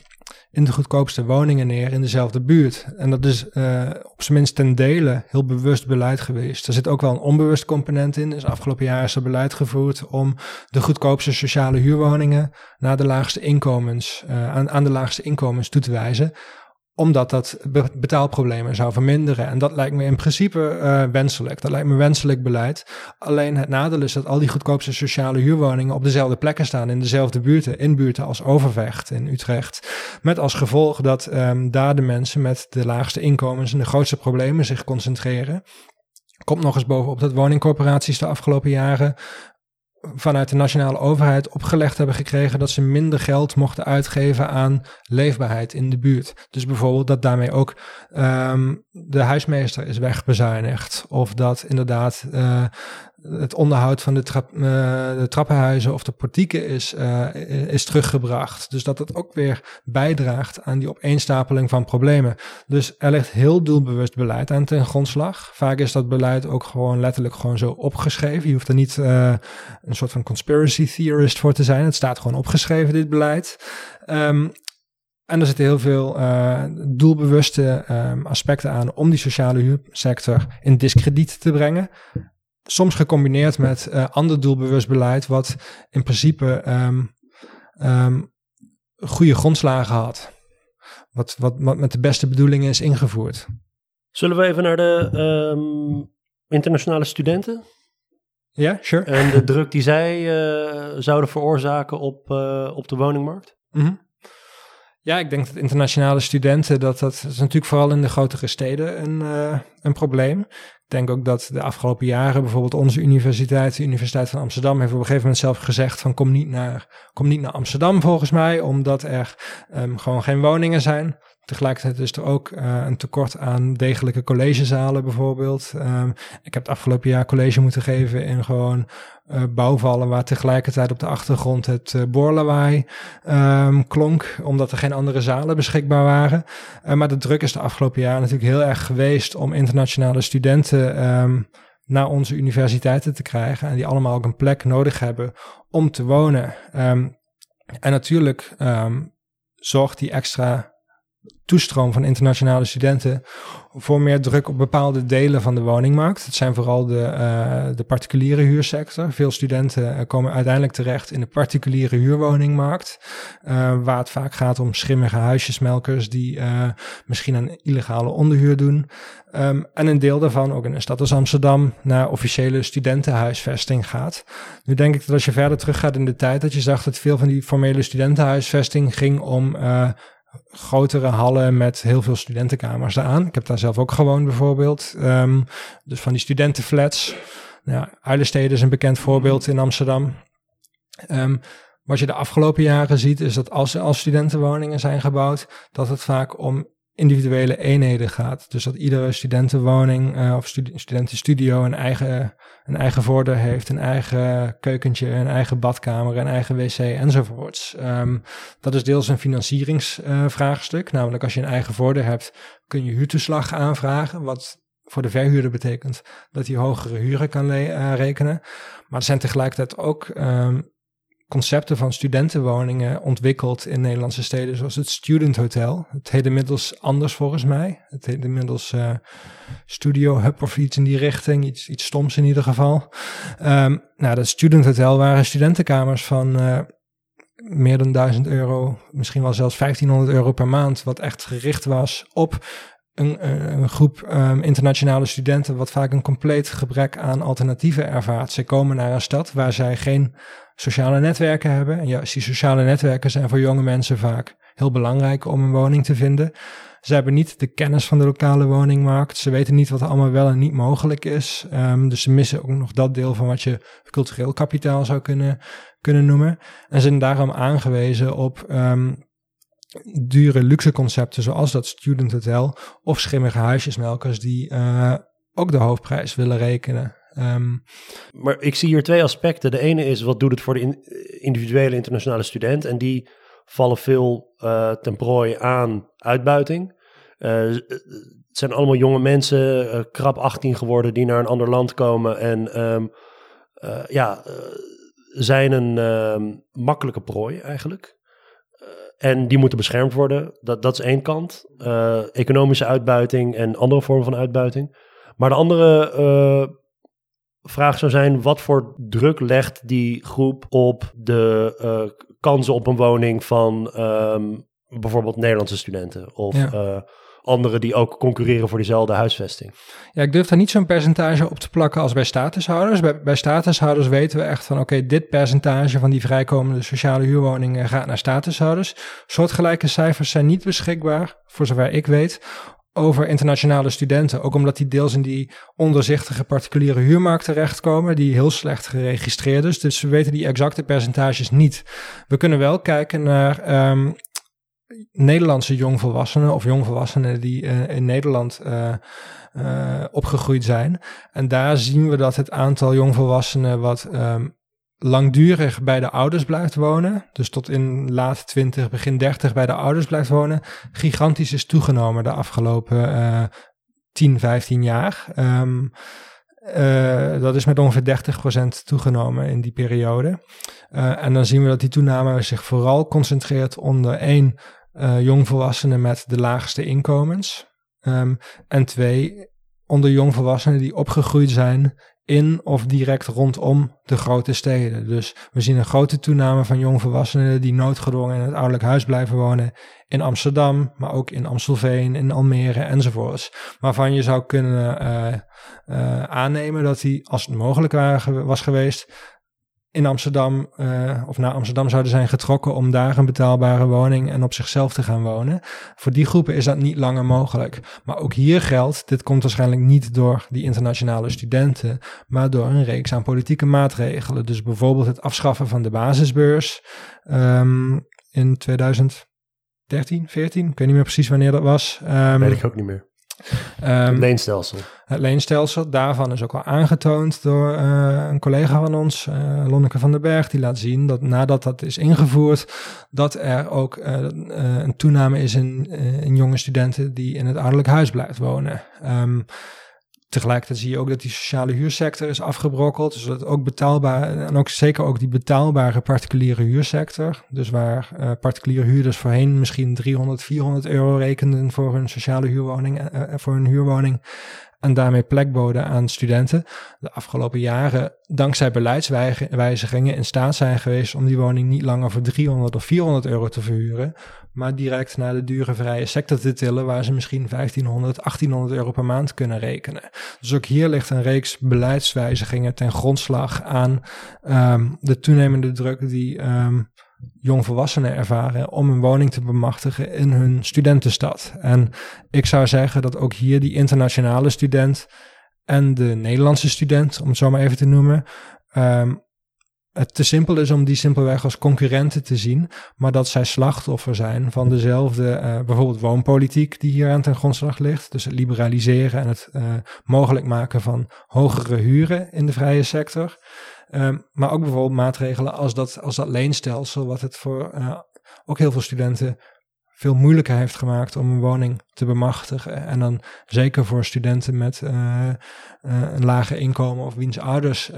in de goedkoopste woningen neer in dezelfde buurt. En dat is uh, op zijn minst ten dele heel bewust beleid geweest. Er zit ook wel een onbewust component in. Dus afgelopen jaar is er beleid gevoerd om de goedkoopste sociale huurwoningen naar de laagste inkomens, uh, aan, aan de laagste inkomens toe te wijzen omdat dat betaalproblemen zou verminderen. En dat lijkt me in principe uh, wenselijk. Dat lijkt me wenselijk beleid. Alleen het nadeel is dat al die goedkoopste sociale huurwoningen op dezelfde plekken staan, in dezelfde buurten, in buurten als Overvecht in Utrecht. Met als gevolg dat um, daar de mensen met de laagste inkomens en de grootste problemen zich concentreren. Komt nog eens bovenop dat woningcorporaties de afgelopen jaren vanuit de nationale overheid opgelegd hebben gekregen dat ze minder geld mochten uitgeven aan leefbaarheid in de buurt. Dus bijvoorbeeld dat daarmee ook um, de huismeester is wegbezuinigd. Of dat inderdaad uh, het onderhoud van de, uh, de trappenhuizen of de portieken is, uh, is teruggebracht. Dus dat het ook weer bijdraagt aan die opeenstapeling van problemen. Dus er ligt heel doelbewust beleid aan ten grondslag. Vaak is dat beleid ook gewoon letterlijk gewoon zo opgeschreven. Je hoeft er niet uh, een soort van conspiracy theorist voor te zijn. Het staat gewoon opgeschreven, dit beleid. Um, en er zitten heel veel doelbewuste um, aspecten aan om die sociale huursector in discrediet te brengen. Soms gecombineerd met uh, ander doelbewust beleid, wat in principe um, um, goede grondslagen had. Wat, wat, wat met de beste bedoelingen is ingevoerd. Zullen we even naar de um, internationale studenten? Ja, sure. En de druk die zij uh, zouden veroorzaken op, uh, op de woningmarkt? Mm -hmm. Ja, ik denk dat internationale studenten, dat, dat is natuurlijk vooral in de grotere steden een, uh, een probleem. Ik denk ook dat de afgelopen jaren bijvoorbeeld onze universiteit, de Universiteit van Amsterdam, heeft op een gegeven moment zelf gezegd van kom niet naar, kom niet naar Amsterdam volgens mij, omdat er um, gewoon geen woningen zijn. Tegelijkertijd is er ook uh, een tekort aan degelijke collegezalen bijvoorbeeld. Um, ik heb het afgelopen jaar college moeten geven in gewoon uh, bouwvallen waar tegelijkertijd op de achtergrond het uh, boorlawaai um, klonk, omdat er geen andere zalen beschikbaar waren. Maar de druk is de afgelopen jaar natuurlijk heel erg geweest om internationale studenten um, naar onze universiteiten te krijgen en die allemaal ook een plek nodig hebben om te wonen. En natuurlijk zorgt die extra toestroom van internationale studenten voor meer druk op bepaalde delen van de woningmarkt. Het zijn vooral de, uh, de particuliere huursector. Veel studenten uh, komen uiteindelijk terecht in de particuliere huurwoningmarkt, uh, waar het vaak gaat om schimmige huisjesmelkers die misschien een illegale onderhuur doen. Um, en een deel daarvan, ook in een stad als Amsterdam, naar officiële studentenhuisvesting gaat. Nu denk ik dat als je verder teruggaat in de tijd, dat je zag dat veel van die formele studentenhuisvesting ging om grotere hallen met heel veel studentenkamers aan. Ik heb daar zelf ook gewoond bijvoorbeeld. Um, dus van die studentenflats. Ja, Uilenstede is een bekend voorbeeld in Amsterdam. Um, wat je de afgelopen jaren ziet is dat als er als studentenwoningen zijn gebouwd, dat het vaak om individuele eenheden gaat. Dus dat iedere studentenwoning uh, of studi studentenstudio een eigen, een eigen voordeur heeft, een eigen keukentje, een eigen badkamer, een eigen wc enzovoorts. Um, dat is deels een financieringsvraagstuk. Namelijk als je een eigen voordeur hebt, kun je huurtoeslag aanvragen, wat voor de verhuurder betekent dat hij hogere huren kan uh, rekenen. Maar er zijn tegelijkertijd ook um, concepten van studentenwoningen ontwikkeld in Nederlandse steden, zoals het Student Hotel. Het heet inmiddels anders volgens mij. Het heet inmiddels uh, Studio Hub of iets in die richting, iets, iets stoms in ieder geval. Um, nou, dat Student Hotel waren studentenkamers van uh, meer dan 1000 euro, misschien wel zelfs 1500 euro per maand, wat echt gericht was op een, een, groep um, internationale studenten, wat vaak een compleet gebrek aan alternatieven ervaart. Ze komen naar een stad waar zij geen sociale netwerken hebben. En juist die sociale netwerken zijn voor jonge mensen vaak heel belangrijk om een woning te vinden. Ze hebben niet de kennis van de lokale woningmarkt. Ze weten niet wat er allemaal wel en niet mogelijk is. Um, dus ze missen ook nog dat deel van wat je cultureel kapitaal zou kunnen, kunnen noemen. En zijn daarom aangewezen op um, dure luxe concepten zoals dat student hotel of schimmige huisjesmelkers die uh, ook de hoofdprijs willen rekenen. Um, maar ik zie hier twee aspecten. De ene is wat doet het voor de in, individuele internationale student en die vallen veel uh, ten prooi aan uitbuiting. Uh, het zijn allemaal jonge mensen, krap 18 geworden, die naar een ander land komen en um, ja, zijn een um, makkelijke prooi eigenlijk. En die moeten beschermd worden. Dat, dat is één kant. Economische uitbuiting en andere vormen van uitbuiting. Maar de andere vraag zou zijn: wat voor druk legt die groep op de uh, kansen op een woning van um, bijvoorbeeld Nederlandse studenten? Of ja anderen die ook concurreren voor diezelfde huisvesting. Ja, ik durf daar niet zo'n percentage op te plakken als bij statushouders. Bij, bij statushouders weten we echt van oké, dit percentage van die vrijkomende sociale huurwoningen gaat naar statushouders. Soortgelijke cijfers zijn niet beschikbaar, voor zover ik weet, over internationale studenten. Ook omdat die deels in die onderzichtige particuliere huurmarkt terechtkomen, die heel slecht geregistreerd is. Dus we weten die exacte percentages niet. We kunnen wel kijken naar um, Nederlandse jongvolwassenen of jongvolwassenen die uh, in Nederland uh, uh, opgegroeid zijn. En daar zien we dat het aantal jongvolwassenen wat um, langdurig bij de ouders blijft wonen, dus tot in laat 20, begin 30 bij de ouders blijft wonen, gigantisch is toegenomen de afgelopen 10, 15 jaar. Um, uh, dat is met ongeveer 30% toegenomen in die periode. Uh, en dan zien we dat die toename zich vooral concentreert onder één uh, jongvolwassenen met de laagste inkomens. Um, en twee, onder jongvolwassenen die opgegroeid zijn in of direct rondom de grote steden. Dus we zien een grote toename van jongvolwassenen die noodgedwongen in het ouderlijk huis blijven wonen in Amsterdam, maar ook in Amstelveen, in Almere enzovoorts. Waarvan je zou kunnen uh, uh, aannemen dat die, als het mogelijk was geweest, in Amsterdam uh, of naar Amsterdam zouden zijn getrokken om daar een betaalbare woning en op zichzelf te gaan wonen. Voor die groepen is dat niet langer mogelijk. Maar ook hier geldt, dit komt waarschijnlijk niet door die internationale studenten, maar door een reeks aan politieke maatregelen. Dus bijvoorbeeld het afschaffen van de basisbeurs um, in 2013, 14, ik weet niet meer precies wanneer dat was. Um, weet ik ook niet meer. Um, het leenstelsel. Het leenstelsel, daarvan is ook al aangetoond door uh, een collega van ons, uh, Lonneke van den Berg, die laat zien dat nadat dat is ingevoerd, dat er ook uh, een toename is in, in jonge studenten die in het ouderlijk huis blijft wonen. Um, Tegelijkertijd zie je ook dat die sociale huursector is afgebrokkeld. Dus dat ook betaalbaar, en ook zeker ook die betaalbare particuliere huursector. Dus waar uh, particuliere huurders voorheen misschien 300, 400 euro rekenden voor hun sociale huurwoning, uh, voor hun huurwoning en daarmee plek boden aan studenten. De afgelopen jaren, dankzij beleidswijzigingen, in staat zijn geweest om die woning niet langer voor 300 of 400 euro te verhuren, maar direct naar de dure vrije sector te tillen, waar ze misschien 1500, 1800 euro per maand kunnen rekenen. Dus ook hier ligt een reeks beleidswijzigingen ten grondslag aan um, de toenemende druk die um, jongvolwassenen ervaren om een woning te bemachtigen in hun studentenstad. En ik zou zeggen dat ook hier die internationale student en de Nederlandse student, om het zo maar even te noemen, um, het te simpel is om die simpelweg als concurrenten te zien, maar dat zij slachtoffer zijn van dezelfde, uh, bijvoorbeeld woonpolitiek die hier aan ten grondslag ligt. Dus het liberaliseren en het uh, mogelijk maken van hogere huren in de vrije sector. Um, maar ook bijvoorbeeld maatregelen als dat, als dat leenstelsel, wat het voor uh, ook heel veel studenten veel moeilijker heeft gemaakt om een woning te bemachtigen. En dan zeker voor studenten met uh, uh, een lager inkomen of wiens ouders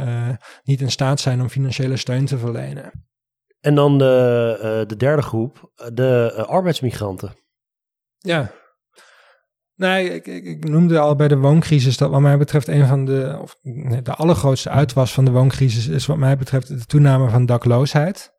niet in staat zijn om financiële steun te verlenen. En dan de, de derde groep, de arbeidsmigranten. Ja. Nee, ik, noemde al bij de wooncrisis dat wat mij betreft een van de, of de allergrootste uitwas van de wooncrisis is wat mij betreft de toename van dakloosheid.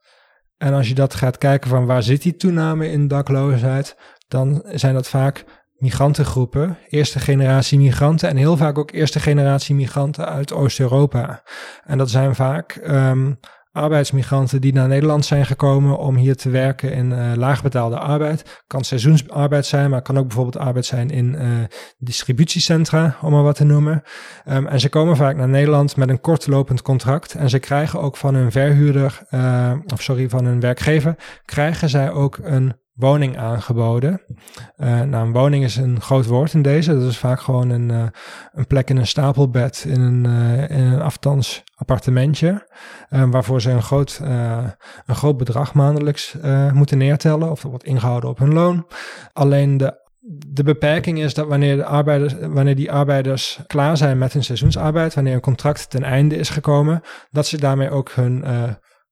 En als je dat gaat kijken van waar zit die toename in dakloosheid, dan zijn dat vaak migrantengroepen, eerste generatie migranten en heel vaak ook eerste generatie migranten uit Oost-Europa. En dat zijn vaak um, arbeidsmigranten die naar Nederland zijn gekomen om hier te werken in uh, laagbetaalde arbeid. Kan seizoensarbeid zijn, maar kan ook bijvoorbeeld arbeid zijn in uh, distributiecentra, om maar wat te noemen. Um, en ze komen vaak naar Nederland met een kortlopend contract en ze krijgen ook van hun verhuurder, uh, of sorry, van hun werkgever, krijgen zij ook een woning aangeboden. Uh, nou, een woning is een groot woord in deze. Dat is vaak gewoon een, uh, een plek in een stapelbed in een, uh, in een aftans appartementje. waarvoor ze een groot, een groot bedrag maandelijks moeten neertellen. Of dat wordt ingehouden op hun loon. Alleen de de beperking is dat wanneer, de arbeiders, wanneer die arbeiders klaar zijn met hun seizoensarbeid, wanneer een contract ten einde is gekomen, dat ze daarmee ook hun,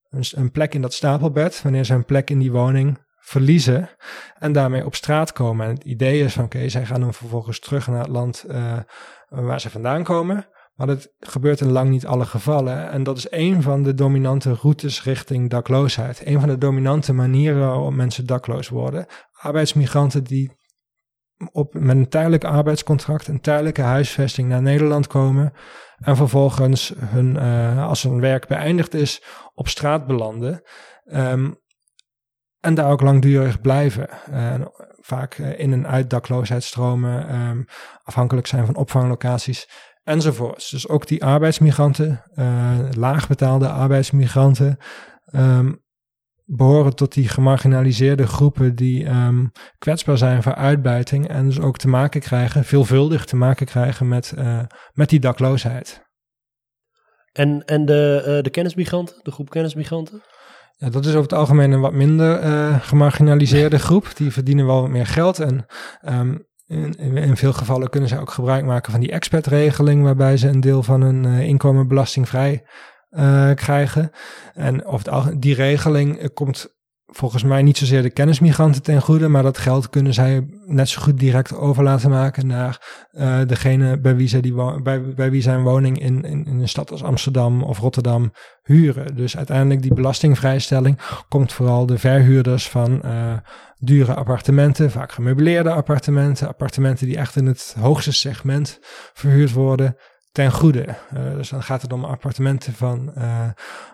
hun, plek in dat stapelbed, wanneer ze een plek in die woning verliezen en daarmee op straat komen. En het idee is van oké, zij gaan dan vervolgens terug naar het land uh, waar ze vandaan komen. Maar dat gebeurt in lang niet alle gevallen. En dat is een van de dominante routes richting dakloosheid. Een van de dominante manieren waarop mensen dakloos worden. Arbeidsmigranten die op, met een tijdelijk arbeidscontract, een tijdelijke huisvesting naar Nederland komen. En vervolgens hun, uh, als hun werk beëindigd is, op straat belanden. Um, en daar ook langdurig blijven. Uh, vaak uh, in en uit dakloosheidstromen, um, afhankelijk zijn van opvanglocaties enzovoorts. Dus ook die arbeidsmigranten, uh, laagbetaalde arbeidsmigranten, um, behoren tot die gemarginaliseerde groepen die um, kwetsbaar zijn voor uitbuiting en dus ook te maken krijgen, veelvuldig te maken krijgen met, met die dakloosheid. En, en de, de kennismigranten, de groep kennismigranten? Ja, dat is over het algemeen een wat minder uh, gemarginaliseerde groep. Die verdienen wel wat meer geld. En um, in, in, veel gevallen kunnen ze ook gebruik maken van die expertregeling, waarbij ze een deel van hun uh, inkomen belastingvrij uh, krijgen. En of die regeling komt volgens mij niet zozeer de kennismigranten ten goede, maar dat geld kunnen zij net zo goed direct over laten maken naar uh, degene bij wie, zij die bij, bij wie zijn woning in, in, een stad als Amsterdam of Rotterdam huren. Dus uiteindelijk die belastingvrijstelling komt vooral de verhuurders van uh, dure appartementen, vaak gemeubileerde appartementen, appartementen die echt in het hoogste segment verhuurd worden, ten goede. Uh, dus dan gaat het om appartementen van,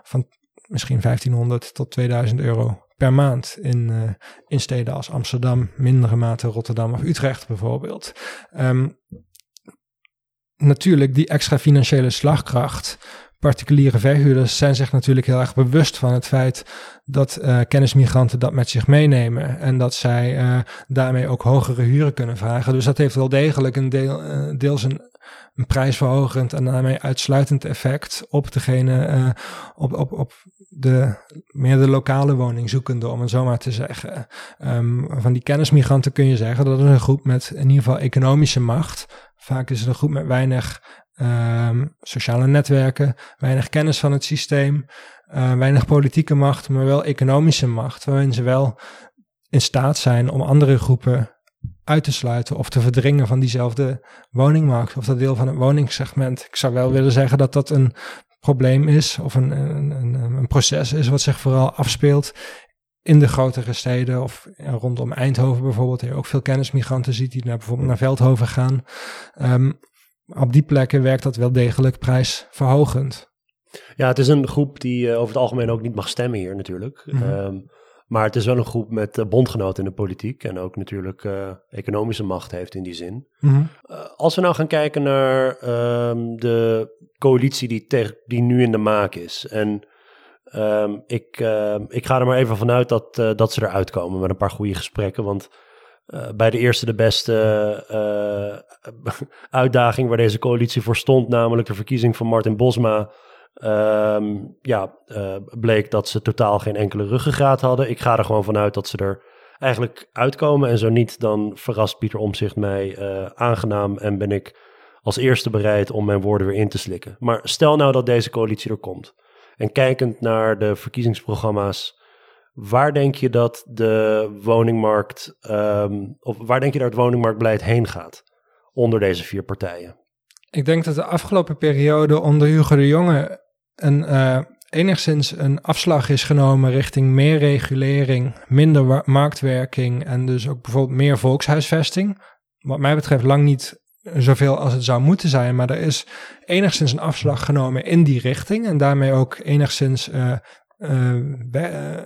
van misschien 1500 tot 2000 euro per maand in, uh, in steden als Amsterdam, mindere mate Rotterdam of Utrecht bijvoorbeeld. Um, natuurlijk, die extra financiële slagkracht. Particuliere verhuurders zijn zich natuurlijk heel erg bewust van het feit dat uh, kennismigranten dat met zich meenemen en dat zij uh, daarmee ook hogere huren kunnen vragen. Dus dat heeft wel degelijk een deel, deels een een prijsverhogend en daarmee uitsluitend effect op degene, uh, op, op, op de meer de lokale woningzoekende, om het zo maar te zeggen. Um, van die kennismigranten kun je zeggen dat is een groep met in ieder geval economische macht. Vaak is het een groep met weinig um, sociale netwerken, weinig kennis van het systeem, uh, weinig politieke macht, maar wel economische macht, waarin ze wel in staat zijn om andere groepen uit te sluiten of te verdringen van diezelfde woningmarkt of dat deel van het woningsegment. Ik zou wel willen zeggen dat dat een probleem is of een, een, een, een proces is wat zich vooral afspeelt in de grotere steden of rondom Eindhoven bijvoorbeeld. Je ook veel kennismigranten ziet die naar, bijvoorbeeld naar Veldhoven gaan. Um, op die plekken werkt dat wel degelijk prijsverhogend. Ja, het is een groep die uh, over het algemeen ook niet mag stemmen hier natuurlijk. Mm -hmm. um, maar het is wel een groep met uh, bondgenoten in de politiek en ook natuurlijk uh, economische macht heeft in die zin. Mm -hmm. uh, als we nou gaan kijken naar um, de coalitie die, tegen, die nu in de maak is. En um, ik, ik ga er maar even vanuit dat, dat ze eruit komen met een paar goede gesprekken. Want bij de eerste de beste uitdaging waar deze coalitie voor stond, namelijk de verkiezing van Martin Bosma Um, ja, uh, bleek dat ze totaal geen enkele ruggengraat hadden. Ik ga er gewoon vanuit dat ze er eigenlijk uitkomen. En zo niet, dan verrast Pieter Omzicht mij uh, aangenaam en ben ik als eerste bereid om mijn woorden weer in te slikken. Maar stel nou dat deze coalitie er komt. En kijkend naar de verkiezingsprogramma's, waar denk je dat de woningmarkt, um, of waar denk je dat het woningmarktbeleid heen gaat onder deze vier partijen? Ik denk dat de afgelopen periode onder Hugo de Jonge een, uh, enigszins een afslag is genomen richting meer regulering, minder marktwerking en dus ook bijvoorbeeld meer volkshuisvesting. Wat mij betreft lang niet zoveel als het zou moeten zijn, maar er is enigszins een afslag genomen in die richting en daarmee ook enigszins uh, uh,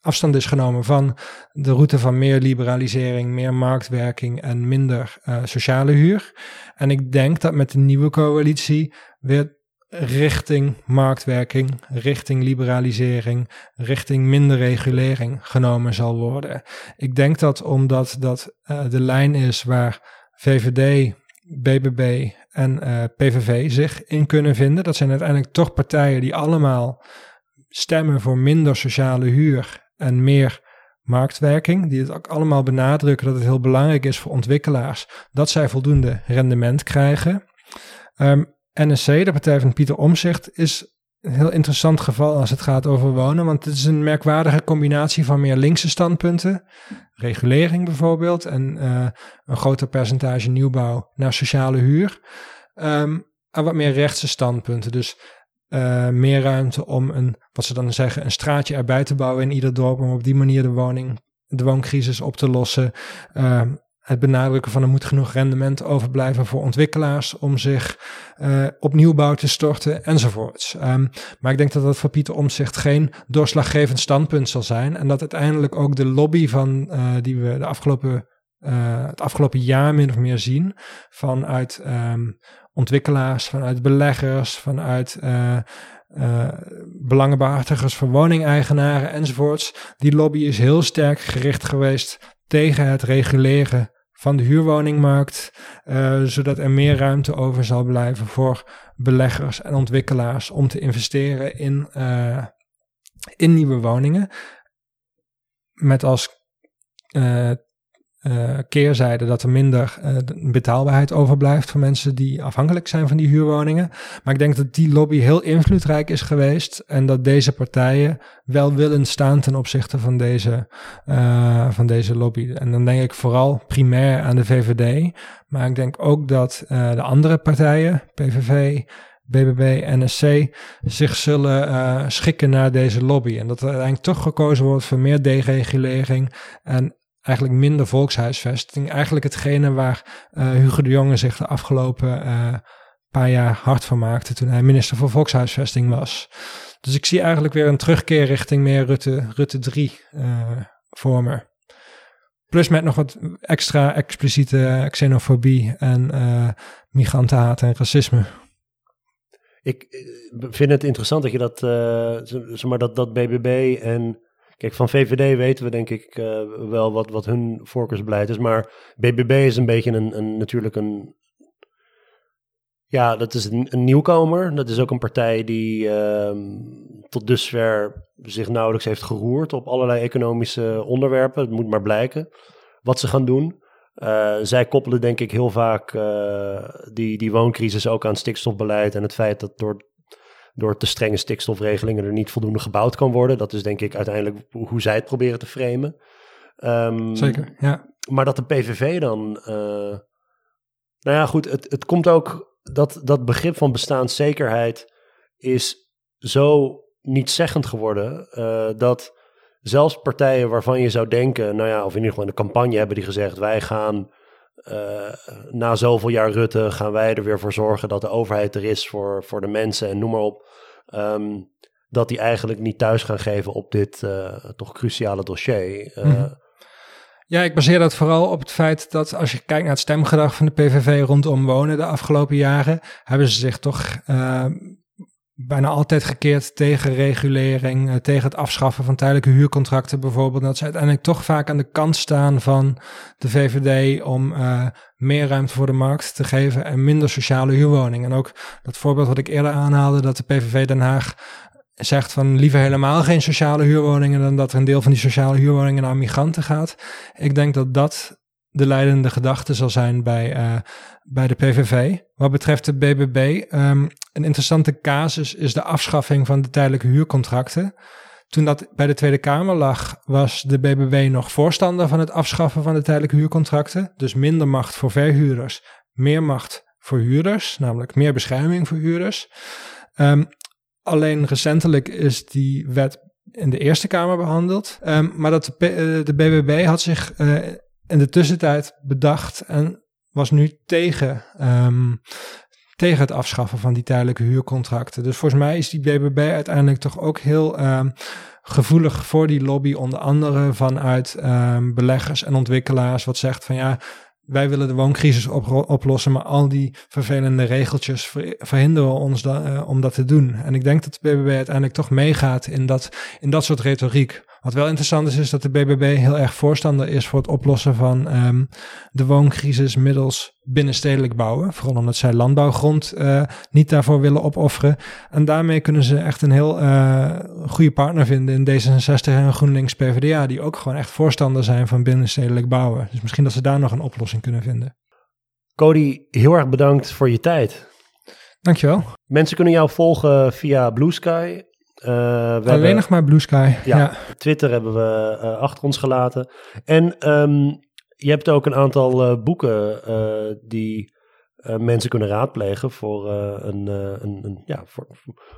afstand is genomen van de route van meer liberalisering, meer marktwerking en minder sociale huur. En ik denk dat met de nieuwe coalitie weer richting marktwerking, richting liberalisering, richting minder regulering genomen zal worden. Ik denk dat omdat dat uh, de lijn is waar VVD, BBB en uh, PVV zich in kunnen vinden. Dat zijn uiteindelijk toch partijen die allemaal stemmen voor minder sociale huur en meer marktwerking, die het ook allemaal benadrukken dat het heel belangrijk is voor ontwikkelaars dat zij voldoende rendement krijgen. Um, NSC, de partij van Pieter Omzicht, is een heel interessant geval als het gaat over wonen. Want het is een merkwaardige combinatie van meer linkse standpunten. Regulering bijvoorbeeld. En uh, een groter percentage nieuwbouw naar sociale huur. Um, en wat meer rechtse standpunten. Dus uh, meer ruimte om een, wat ze dan zeggen, een straatje erbij te bouwen in ieder dorp. Om op die manier de woning, de wooncrisis op te lossen. Uh, het benadrukken van er moet genoeg rendement overblijven voor ontwikkelaars om zich uh, op te storten enzovoorts. Um, maar ik denk dat dat voor Pieter Omtzigt geen doorslaggevend standpunt zal zijn en dat uiteindelijk ook de lobby van uh, die we de afgelopen uh, het afgelopen jaar min of meer zien vanuit um, ontwikkelaars, vanuit beleggers, vanuit uh, belangenbehartigers van woningeigenaren enzovoorts. Die lobby is heel sterk gericht geweest tegen het reguleren van de huurwoningmarkt, uh, zodat er meer ruimte over zal blijven voor beleggers en ontwikkelaars om te investeren in, uh, in nieuwe woningen. Met als uh, uh, keerzijde dat er minder uh, betaalbaarheid overblijft voor mensen die afhankelijk zijn van die huurwoningen. Maar ik denk dat die lobby heel invloedrijk is geweest en dat deze partijen wel willen staan ten opzichte van deze, uh, van deze lobby. En dan denk ik vooral primair aan de VVD, maar ik denk ook dat de andere partijen, PVV, BBB, NSC, zich zullen schikken naar deze lobby. En dat er uiteindelijk toch gekozen wordt voor meer deregulering en eigenlijk minder volkshuisvesting. Eigenlijk hetgene waar uh, Hugo de Jonge zich de afgelopen uh, paar jaar hard van maakte toen hij minister voor volkshuisvesting was. Dus ik zie eigenlijk weer een terugkeer richting meer Rutte, Rutte 3 uh, eh, voor me. Plus met nog wat extra expliciete xenofobie en migrantenhaat en racisme. Ik vind het interessant dat je dat, zeg maar, dat, dat BBB en Kijk, van VVD weten we denk ik uh, wel wat, wat hun voorkeursbeleid is. Maar BBB is een beetje een, een natuurlijk een... Ja, dat is een, nieuwkomer. Dat is ook een partij die uh, tot dusver zich nauwelijks heeft geroerd op allerlei economische onderwerpen. Het moet maar blijken wat ze gaan doen. Uh, zij koppelen denk ik heel vaak uh, die, die wooncrisis ook aan stikstofbeleid en het feit dat door door te strenge stikstofregelingen er niet voldoende gebouwd kan worden. Dat is denk ik uiteindelijk hoe zij het proberen te framen. Um, Zeker, ja. Maar dat de PVV dan... Uh, nou ja, goed, het, het komt ook... Dat, dat begrip van bestaanszekerheid is zo niet zeggend geworden... Uh, dat zelfs partijen waarvan je zou denken... Nou ja, of in ieder geval in de campagne hebben die gezegd... wij gaan uh, na zoveel jaar Rutte gaan wij er weer voor zorgen dat de overheid er is voor, voor de mensen en noem maar op. Um, dat die eigenlijk niet thuis gaan geven op dit uh, toch cruciale dossier. Uh, mm Ja, ik baseer dat vooral op het feit dat als je kijkt naar het stemgedrag van de PVV rondom wonen de afgelopen jaren, hebben ze zich toch bijna altijd gekeerd tegen regulering, uh, tegen het afschaffen van tijdelijke huurcontracten bijvoorbeeld. Dat ze uiteindelijk toch vaak aan de kant staan van de VVD om uh, meer ruimte voor de markt te geven en minder sociale huurwoningen. En ook dat voorbeeld wat ik eerder aanhaalde, dat de PVV Den Haag zegt van liever helemaal geen sociale huurwoningen dan dat er een deel van die sociale huurwoningen naar migranten gaat. Ik denk dat dat de leidende gedachte zal zijn bij, uh, bij de PVV. Wat betreft de BBB, ehm, een interessante casus is de afschaffing van de tijdelijke huurcontracten. Toen dat bij de Tweede Kamer lag, was de BBB nog voorstander van het afschaffen van de tijdelijke huurcontracten. Dus minder macht voor verhuurders, meer macht voor huurders, namelijk meer bescherming voor huurders. Um, alleen recentelijk is die wet in de Eerste Kamer behandeld. Um, maar dat de, BBB had zich uh, in de tussentijd bedacht en was nu tegen, um, tegen het afschaffen van die tijdelijke huurcontracten. Dus volgens mij is die BBB uiteindelijk toch ook heel um, gevoelig voor die lobby, onder andere vanuit um, beleggers en ontwikkelaars, wat zegt van ja, wij willen de wooncrisis oplossen, maar al die vervelende regeltjes verhinderen ons uh, om dat te doen. En ik denk dat de BBB uiteindelijk toch meegaat in dat, in dat soort retoriek. Wat wel interessant is, is dat de BBB heel erg voorstander is voor het oplossen van um, de wooncrisis middels binnenstedelijk bouwen. Vooral omdat zij landbouwgrond uh, niet daarvoor willen opofferen. En daarmee kunnen ze echt een heel uh, goede partner vinden in D66 en GroenLinks PvdA, die ook gewoon echt voorstander zijn van binnenstedelijk bouwen. Dus misschien dat ze daar nog een oplossing kunnen vinden. Cody, heel erg bedankt voor je tijd. Dankjewel. Mensen kunnen jou volgen via Blue Sky. Uh, Alleen nog maar Blue Sky. Ja, Twitter hebben we uh, achter ons gelaten. En um, je hebt ook een aantal uh, boeken die mensen kunnen raadplegen voor, een, een, een, ja, voor,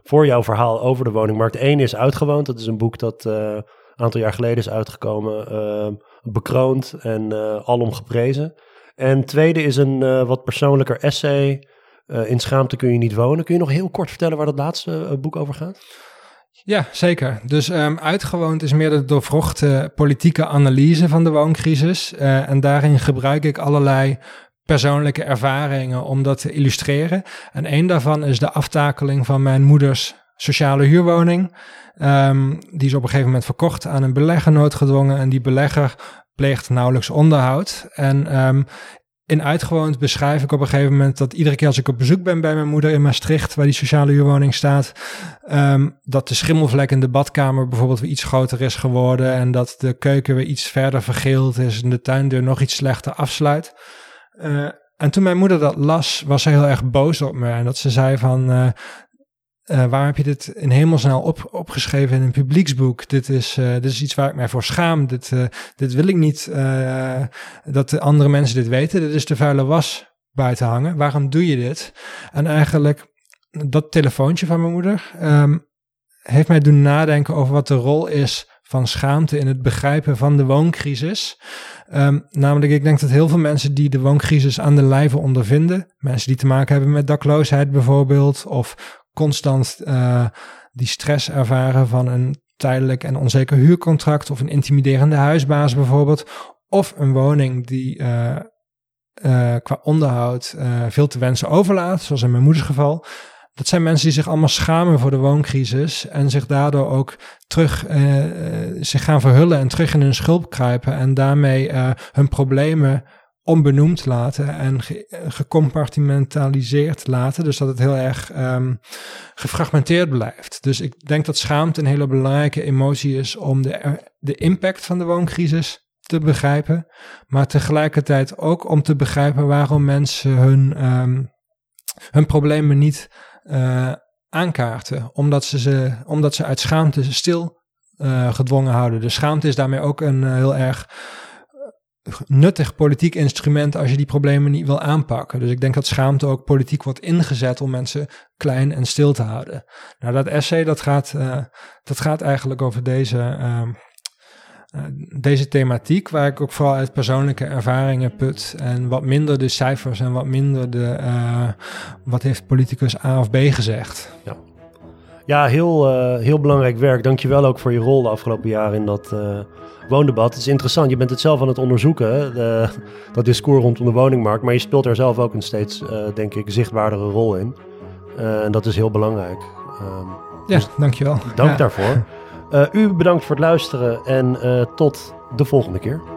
voor jouw verhaal over de woningmarkt. Eén is Uitgewoond. Dat is een boek dat een aantal jaar geleden is uitgekomen. Ehm, bekroond en alom geprezen. En tweede is een wat persoonlijker essay. in schaamte kun je niet wonen. Kun je nog heel kort vertellen waar dat laatste boek over gaat? Ja, zeker. Dus um, uitgewoond is meer de doorvrochte politieke analyse van de wooncrisis. Uh, en daarin gebruik ik allerlei persoonlijke ervaringen om dat te illustreren. En een daarvan is de aftakeling van mijn moeders sociale huurwoning. Um, die is op een gegeven moment verkocht aan een belegger noodgedwongen. En die belegger pleegt nauwelijks onderhoud. En um, in Uitgewoond beschrijf ik op een gegeven moment dat iedere keer als ik op bezoek ben bij mijn moeder in Maastricht, waar die sociale huurwoning staat, ehm, dat de schimmelvlek in de badkamer bijvoorbeeld weer iets groter is geworden en dat de keuken weer iets verder vergeeld is en de tuindeur nog iets slechter afsluit. Uh, en toen mijn moeder dat las, was ze heel erg boos op me. En dat ze zei van, uh, uh, waarom heb je dit in hemelsnaal op, opgeschreven in een publieksboek? Dit is, uh, dit is iets waar ik mij voor schaam. Dit, dit wil ik niet dat de andere mensen dit weten. Dit is de vuile was buiten hangen. Waarom doe je dit? En eigenlijk dat telefoontje van mijn moeder um, heeft mij doen nadenken over wat de rol is van schaamte in het begrijpen van de wooncrisis. Um, namelijk, ik denk dat heel veel mensen die de wooncrisis aan de lijve ondervinden, mensen die te maken hebben met dakloosheid bijvoorbeeld, of constant uh, die stress ervaren van een tijdelijk en onzeker huurcontract, of een intimiderende huisbaas bijvoorbeeld, of een woning die uh, uh, qua onderhoud veel te wensen overlaat, zoals in mijn moeders geval. Dat zijn mensen die zich allemaal schamen voor de wooncrisis en zich daardoor ook terug zich gaan verhullen en terug in hun schulp kruipen en daarmee hun problemen onbenoemd laten en ge gecompartimentaliseerd laten. Dus dat het heel erg um, gefragmenteerd blijft. Dus ik denk dat schaamte een hele belangrijke emotie is om de, de impact van de wooncrisis te begrijpen, maar tegelijkertijd ook om te begrijpen waarom mensen hun, um, hun problemen niet uh, aankaarten, omdat ze, ze, omdat ze uit schaamte stil uh, gedwongen houden. De schaamte is daarmee ook een uh, heel erg nuttig politiek instrument als je die problemen niet wil aanpakken. Dus ik denk dat schaamte ook politiek wordt ingezet om mensen klein en stil te houden. Nou, dat essay dat gaat, dat gaat eigenlijk over deze uh, deze thematiek, waar ik ook vooral uit persoonlijke ervaringen put en wat minder de cijfers en wat minder de uh, wat heeft politicus A of B gezegd. Ja, ja heel, uh, heel belangrijk werk. Dankjewel ook voor je rol de afgelopen jaren in dat woondebat. Het is interessant, je bent het zelf aan het onderzoeken, de, dat discours rondom de woningmarkt, maar je speelt er zelf ook een steeds, denk ik, zichtbaardere rol in. en dat is heel belangrijk. Um, ja, dus dankjewel. Dank ja. daarvoor. Uh, u bedankt voor het luisteren en uh, tot de volgende keer.